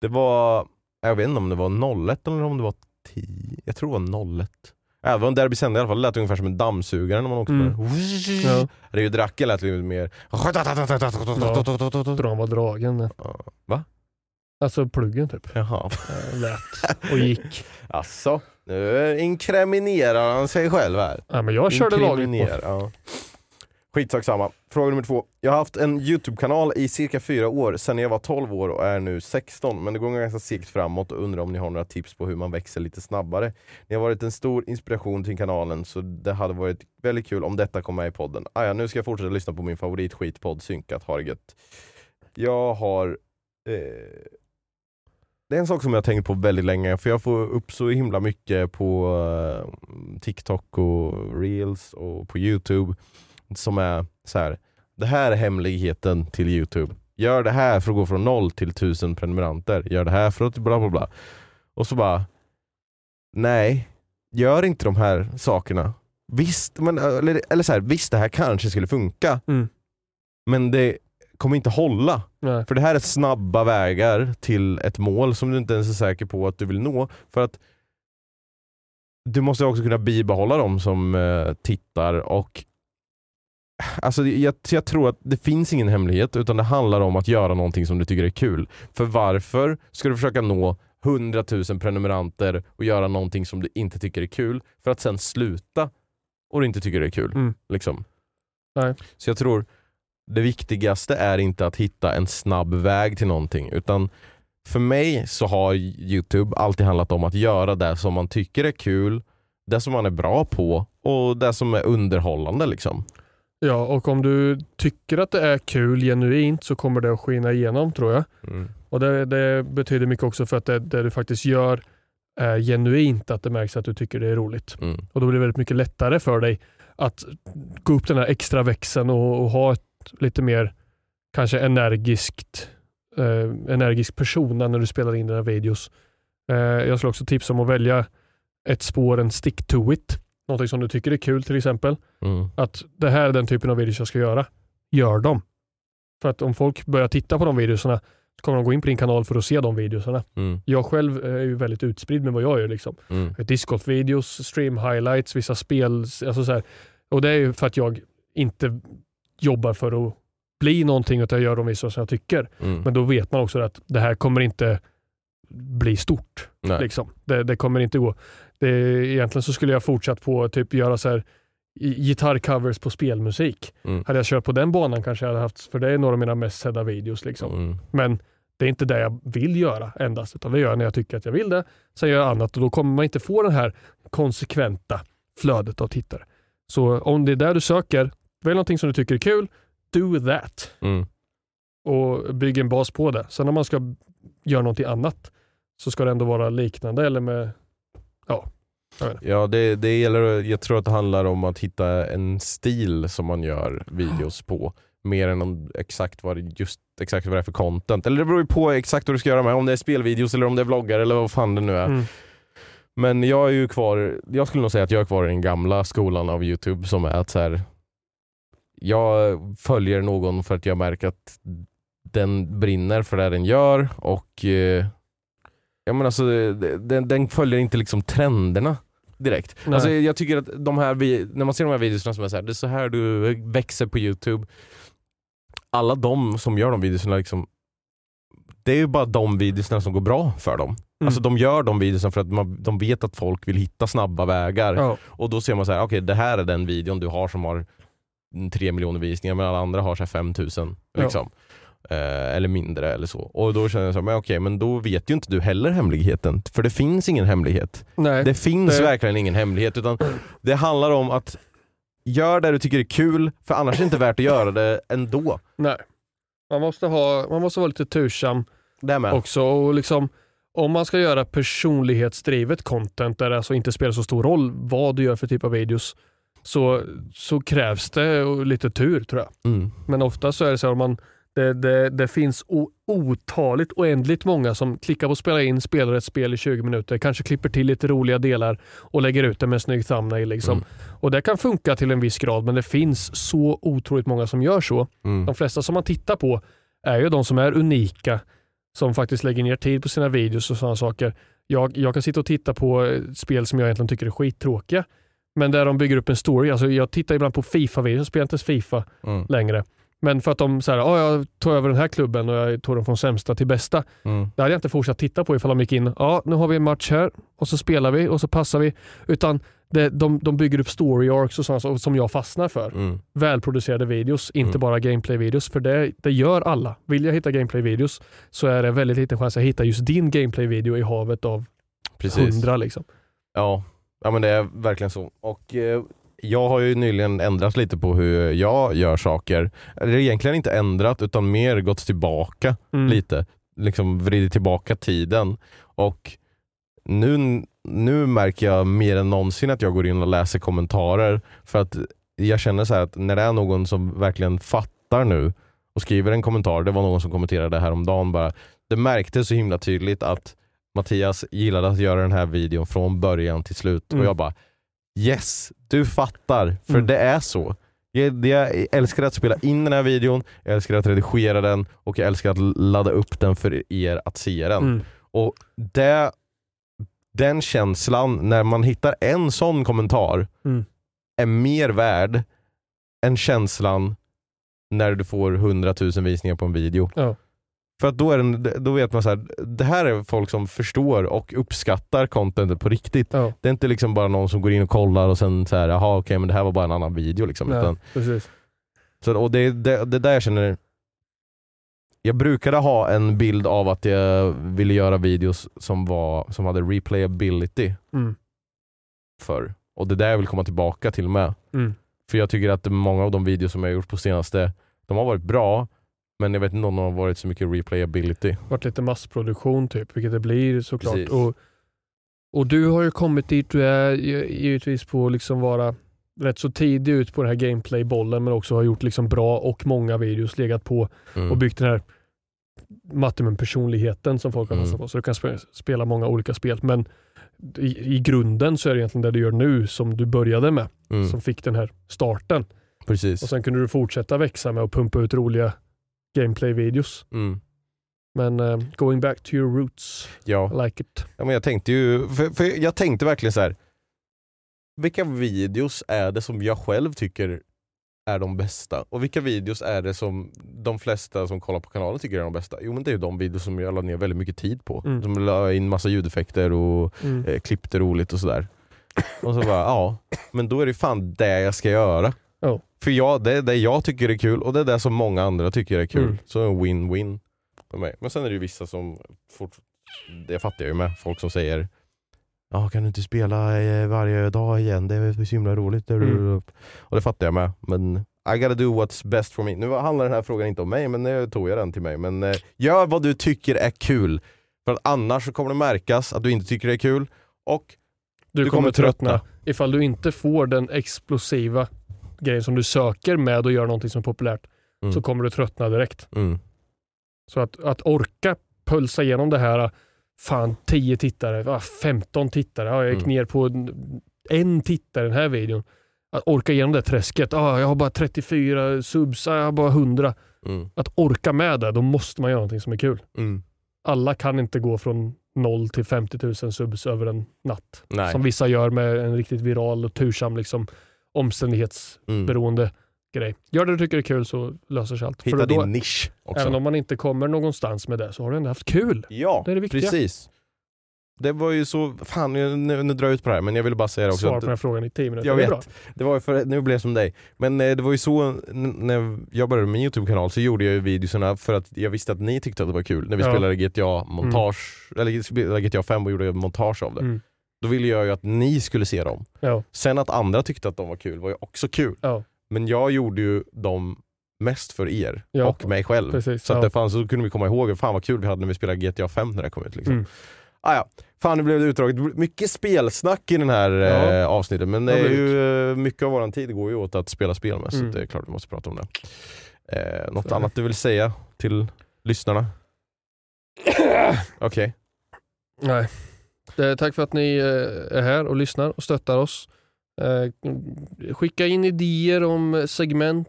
Det var, jag vet inte om det var 01 eller om det var 10. Jag tror det var 01. Ja, det var en Derby Senda i alla fall, det lät ungefär som en dammsugare när man åkte Mm. på den. Ja. Rio Dracke lät lite mer... Tror han var dragen. Va? Alltså pluggen typ. Jaha. Eh, Lät och gick. *laughs* Alltså, nu inkriminerar han sig själv här. Ja, men jag körde lagligt på. Ja. Skitsak samma. Fråga nummer två. Jag har haft en Youtube-kanal i cirka fyra år, sen jag var 12 år och är nu 16. Men det går ganska segt framåt och undrar om ni har några tips på hur man växer lite snabbare. Ni har varit en stor inspiration till kanalen, så det hade varit väldigt kul om detta kom med i podden. Ah, ja, nu ska jag fortsätta lyssna på min favoritskitpodd Synkat. Ha det gött. Jag har... Eh, det är en sak som jag har tänkt på väldigt länge, för jag får upp så himla mycket på eh, TikTok och reels och på Youtube som är så här. det här är hemligheten till Youtube. Gör det här för att gå från noll till tusen prenumeranter. Gör det här för att bla bla bla. Och så bara, nej, gör inte de här sakerna. Visst, men, eller, eller så här, visst det här kanske skulle funka, Mm. men det kommer inte hålla. Nej. För det här är snabba vägar till ett mål som du inte ens är säker på att du vill nå. För att du måste också kunna bibehålla dem som eh, tittar och Alltså jag, jag tror att det finns ingen hemlighet utan det handlar om att göra någonting som du tycker är kul. För varför ska du försöka nå 100 000 prenumeranter och göra någonting som du inte tycker är kul för att sen sluta och du inte tycker det är kul? Mm. Liksom. Så jag tror det viktigaste är inte att hitta en snabb väg till någonting utan för mig så har Youtube alltid handlat om att göra det som man tycker är kul, det som man är bra på och det som är underhållande. Liksom. Ja, och om du tycker att det är kul genuint så kommer det att skina igenom tror jag. Mm. Och det, det betyder mycket också för att det, det du faktiskt gör är genuint, att det märks att du tycker det är roligt. Mm. Och då blir det väldigt mycket lättare för dig att gå upp den här extra växeln och, och ha ett lite mer kanske energiskt eh, energisk persona när du spelar in dina videos. Eh, jag skulle också tipsa om att välja ett spår, en stick to it. Någonting som du tycker är kul till exempel. Mm. Att det här är den typen av videos jag ska göra. Gör dem. För att om folk börjar titta på de videorna så kommer de gå in på din kanal för att se de videorna. Mm. Jag själv är ju väldigt utspridd med vad jag gör. Liksom. Mm. Discgolf-videos, stream highlights, vissa spel. Alltså så här. Och det är ju för att jag inte jobbar för att bli någonting utan jag gör de videos som jag tycker. Mm. Men då vet man också att det här kommer inte bli stort. Liksom. Det, det kommer inte gå. Det, egentligen så skulle jag fortsatt på att typ göra så här gitarrcovers på spelmusik. Mm. Hade jag kört på den banan kanske jag hade haft, för det är några av mina mest sedda videos. Liksom. Mm. Men det är inte det jag vill göra endast, utan det gör jag när jag tycker att jag vill det. Sen gör jag annat och då kommer man inte få det här konsekventa flödet av tittare. Så om det är där du söker, välj någonting som du tycker är kul, do that. Mm. Och bygg en bas på det. Sen om man ska göra någonting annat så ska det ändå vara liknande eller med, ja. Ja, det, det gäller, jag tror att det handlar om att hitta en stil som man gör videos på. Mer än om exakt vad det, just exakt vad det är för content. Eller det beror ju på exakt vad du ska göra med. Om det är spelvideos eller om det är vloggar eller vad fan det nu är. Mm. Men jag är ju kvar, jag skulle nog säga att jag är kvar i den gamla skolan av Youtube som är att så här, jag följer någon för att jag märker att den brinner för det den gör och eh, jag menar alltså, den, den följer inte liksom trenderna direkt. Nej. Alltså, jag tycker att de här, när man ser de här videorna som är så här, det är så här du växer på Youtube. Alla de som gör de videorna liksom, det är ju bara de videorna som går bra för dem. Mm. Alltså de gör de videorna för att man, de vet att folk vill hitta snabba vägar. Ja. Och då ser man så här, okej det här är den videon du har som har tre miljoner visningar men alla andra har så här 5000. Ja. Liksom. Eh, eller mindre eller så. Och då känner jag så här, men okej men då vet ju inte du heller hemligheten. För det finns ingen hemlighet. Nej, Det finns det- verkligen ingen hemlighet utan det handlar om att gör det du tycker är kul för annars är det inte värt att göra det ändå. nej. Man måste, ha, man måste vara lite tursam Det med. också. Och liksom, om man ska göra personlighetsdrivet content där det alltså inte spelar så stor roll vad du gör för typ av videos så, så krävs det lite tur tror jag. Mm. Men ofta så är det så att man, det, det, det finns o, otaligt, oändligt många som klickar på spela in, spelar ett spel i 20 minuter, kanske klipper till lite roliga delar och lägger ut det med en snygg thumbnail. Liksom. Mm. Och Det kan funka till en viss grad men det finns så otroligt många som gör så. Mm. De flesta som man tittar på är ju de som är unika, som faktiskt lägger ner tid på sina videos och sådana saker. Jag, jag kan sitta och titta på eh, spel som jag egentligen tycker är skittråkiga, men där de bygger upp en story. Alltså jag tittar ibland på Fifa-videos, jag spelar inte ens Fifa Mm. längre. Men för att de säger att jag tog över den här klubben och jag tog dem från sämsta till bästa. Mm. Det hade jag inte fortsatt titta på ifall de gick in, ja nu har vi en match här och så spelar vi och så passar vi. Utan det, de, de bygger upp story arcs och sånt som- jag fastnar för. Mm. Välproducerade videos, inte Mm. bara gameplay-videos. För det, det gör alla. Vill jag hitta gameplay-videos så är det väldigt liten chans att hitta just din gameplay-video i havet av hundra. Liksom. Ja. Ja, men det är verkligen så. Och eh, jag har ju nyligen ändrat lite på hur jag gör saker. Eller egentligen inte ändrat utan mer gått tillbaka Mm. lite. Liksom vridit tillbaka tiden. Och nu, nu märker jag mer än någonsin att jag går in och läser kommentarer. För att jag känner så här att när det är någon som verkligen fattar nu och skriver en kommentar. Det var någon som kommenterade häromdagen bara. Det märktes så himla tydligt att Mattias gillade att göra den här videon från början till slut. Mm. Och jag bara Yes, du fattar. För Mm. det är så. Jag, jag älskar att spela in den här videon, jag älskar att redigera den och jag älskar att ladda upp den för er att se den. Mm. Och det, den känslan, när man hittar en sån kommentar, Mm. är mer värd än känslan när du får 100 000 visningar på en video. Ja. För att då, är den, då vet man så här, det här är folk som förstår och uppskattar contentet på riktigt. Ja. Det är inte liksom bara någon som går in och kollar och sen så här, jaha okej men det här var bara en annan video. Liksom, Ja, utan, precis. så, och det det, det där jag känner, jag brukade ha en bild av att jag ville göra videos som, var, som hade replayability Mm. förr. Och det är där jag vill komma tillbaka till med. Mm. För jag tycker att många av de videos som jag gjort på senaste, de har varit bra, men jag vet inte om de har varit så mycket replayability. varit lite massproduktion typ, vilket det blir såklart. Precis. Och, och du har ju kommit dit du är gi- givetvis på att liksom vara rätt så tidig ut på den här gameplay-bollen men också har gjort liksom bra och många videos, legat på Mm. och byggt den här Mattimum-personligheten som folk har Mm. passat på. Så du kan spe- spela många olika spel. Men i, i grunden så är det egentligen det du gör nu som du började med, Mm. som fick den här starten. Precis. Och sen kunde du fortsätta växa med att pumpa ut roliga gameplay-videos. Mm. Men eh, going back to your roots, Ja. I like it. Ja, men jag tänkte ju, för, för jag tänkte verkligen så här. vilka videos är det som jag själv tycker är de bästa? Och vilka videos är det som de flesta som kollar på kanalen tycker är de bästa? Jo men det är ju de videos som jag la ner väldigt mycket tid på. Mm. Som la in massa ljudeffekter och Mm. eh, klippte roligt och sådär. Och så bara, ja, men då är det fan det jag ska göra. Ja. För jag, det är det jag tycker är kul och det är det som många andra tycker är kul. Mm. Så en win-win för mig. Men sen är det ju vissa som, fort, det fattar jag ju med, folk som säger Ja, kan du inte spela eh, varje dag igen? Det är så himla roligt. Mm. Och det fattar jag med. Men I gotta do what's best for me. Nu handlar den här frågan inte om mig, men nu tog jag den till mig. Men eh, gör vad du tycker är kul. För att annars så kommer det märkas att du inte tycker det är kul och Du, Du kommer, kommer tröttna. tröttna. Ifall du inte får den explosiva grejen som du söker med att göra någonting som är populärt Mm. så kommer du tröttna direkt. Mm. Så att, att orka pulsa igenom det här, fan 10 tittare, ah, 15 tittare, jag gick Mm. ner på en, en tittare i den här videon. Att orka igenom det träsket, ah, jag har bara 34 subs, ah, jag har bara 100. Mm. Att orka med det, då måste man göra någonting som är kul. Mm. Alla kan inte gå från 0 till 50 000 subs över en natt. Nej. Som vissa gör med en riktigt viral och tursam liksom, omständighetsberoende Mm. grej. Gör det du tycker är kul så löser sig allt. Hitta För då, din nisch också. Även om man inte kommer någonstans med det så har du ändå haft kul. Ja, Det är det viktiga. precis. Det var ju så, fan nu, nu, drar jag ut på det här men jag ville bara säga det också. Svara att- på den här frågan i 10 minuter. Jag Det vet. bra. Det var för, nu blev jag som dig. Men eh, det var ju så, när jag började min YouTube-kanal så gjorde jag ju videorna för att jag visste att ni tyckte att det var kul. När vi Ja. spelade GTA-montage, eller spelade GTA 5 och gjorde montage av det. Mm. Då ville jag ju att ni skulle se dem. Ja. Sen att andra tyckte att de var kul var ju också kul. Ja. Men jag gjorde ju dem mest för er Ja, och mig själv. precis, så att det fanns, så kunde vi komma ihåg, fan vad kul vi hade när vi spelade GTA 5 när det kom ut. Liksom. Mm. Ah, ja. Fan nu blev det utdraget. Mycket spelsnack i den här Ja. eh, avsnittet men det Det är ju, eh, mycket av våran tid går ju åt att spela spel med Mm. så det är klart vi måste prata om det. Eh, något Så. annat du vill säga till lyssnarna? *coughs* Okej. Nej. Eh, tack för att ni eh, är här och lyssnar och stöttar oss. Eh, skicka in idéer om segment.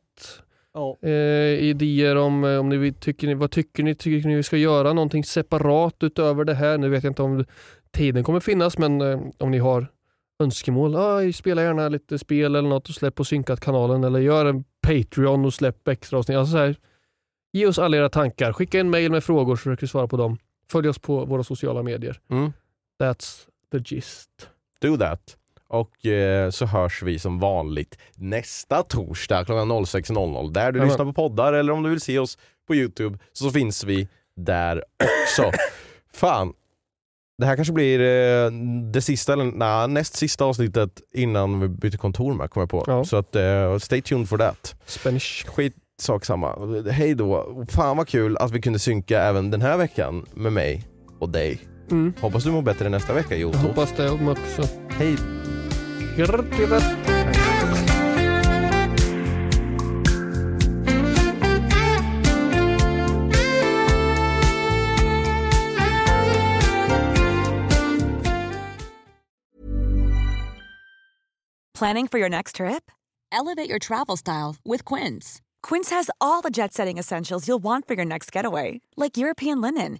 Eh, idéer om, om ni tycker ni, vad tycker ni, tycker ni vi ska göra någonting separat utöver det här. Nu vet jag inte om tiden kommer finnas men om ni har önskemål. Ah, spela gärna lite spel eller något och släpp på synkat-kanalen eller gör en Patreon och släpp extra avsnitt. Alltså så här, ge oss alla era tankar. Skicka en mail med frågor så försöker vi svara på dem. Följ oss på våra sociala medier. Mm. That's the gist. Do that. Och eh, så hörs vi som vanligt nästa torsdag klockan 06.00 där du Jajamän. lyssnar på poddar eller om du vill se oss på Youtube så finns vi där också. *clears throat* Fan, det här kanske blir eh, det sista, eller nej, näst sista avsnittet innan vi byter kontor med kommer jag på. Ja. Så att eh, stay tuned for that. Spanish. Skit sak samma. Hej då. Fan vad kul att vi kunde synka även den här veckan med mig och dig. Mm. Hoppas du mår bättre nästa vecka Jag Joto. hoppas det om också. Hej. Grattis. Planning for your next trip? Elevate your travel style with Quince. Quince has all the jet setting essentials you'll want for your next getaway, like European linen,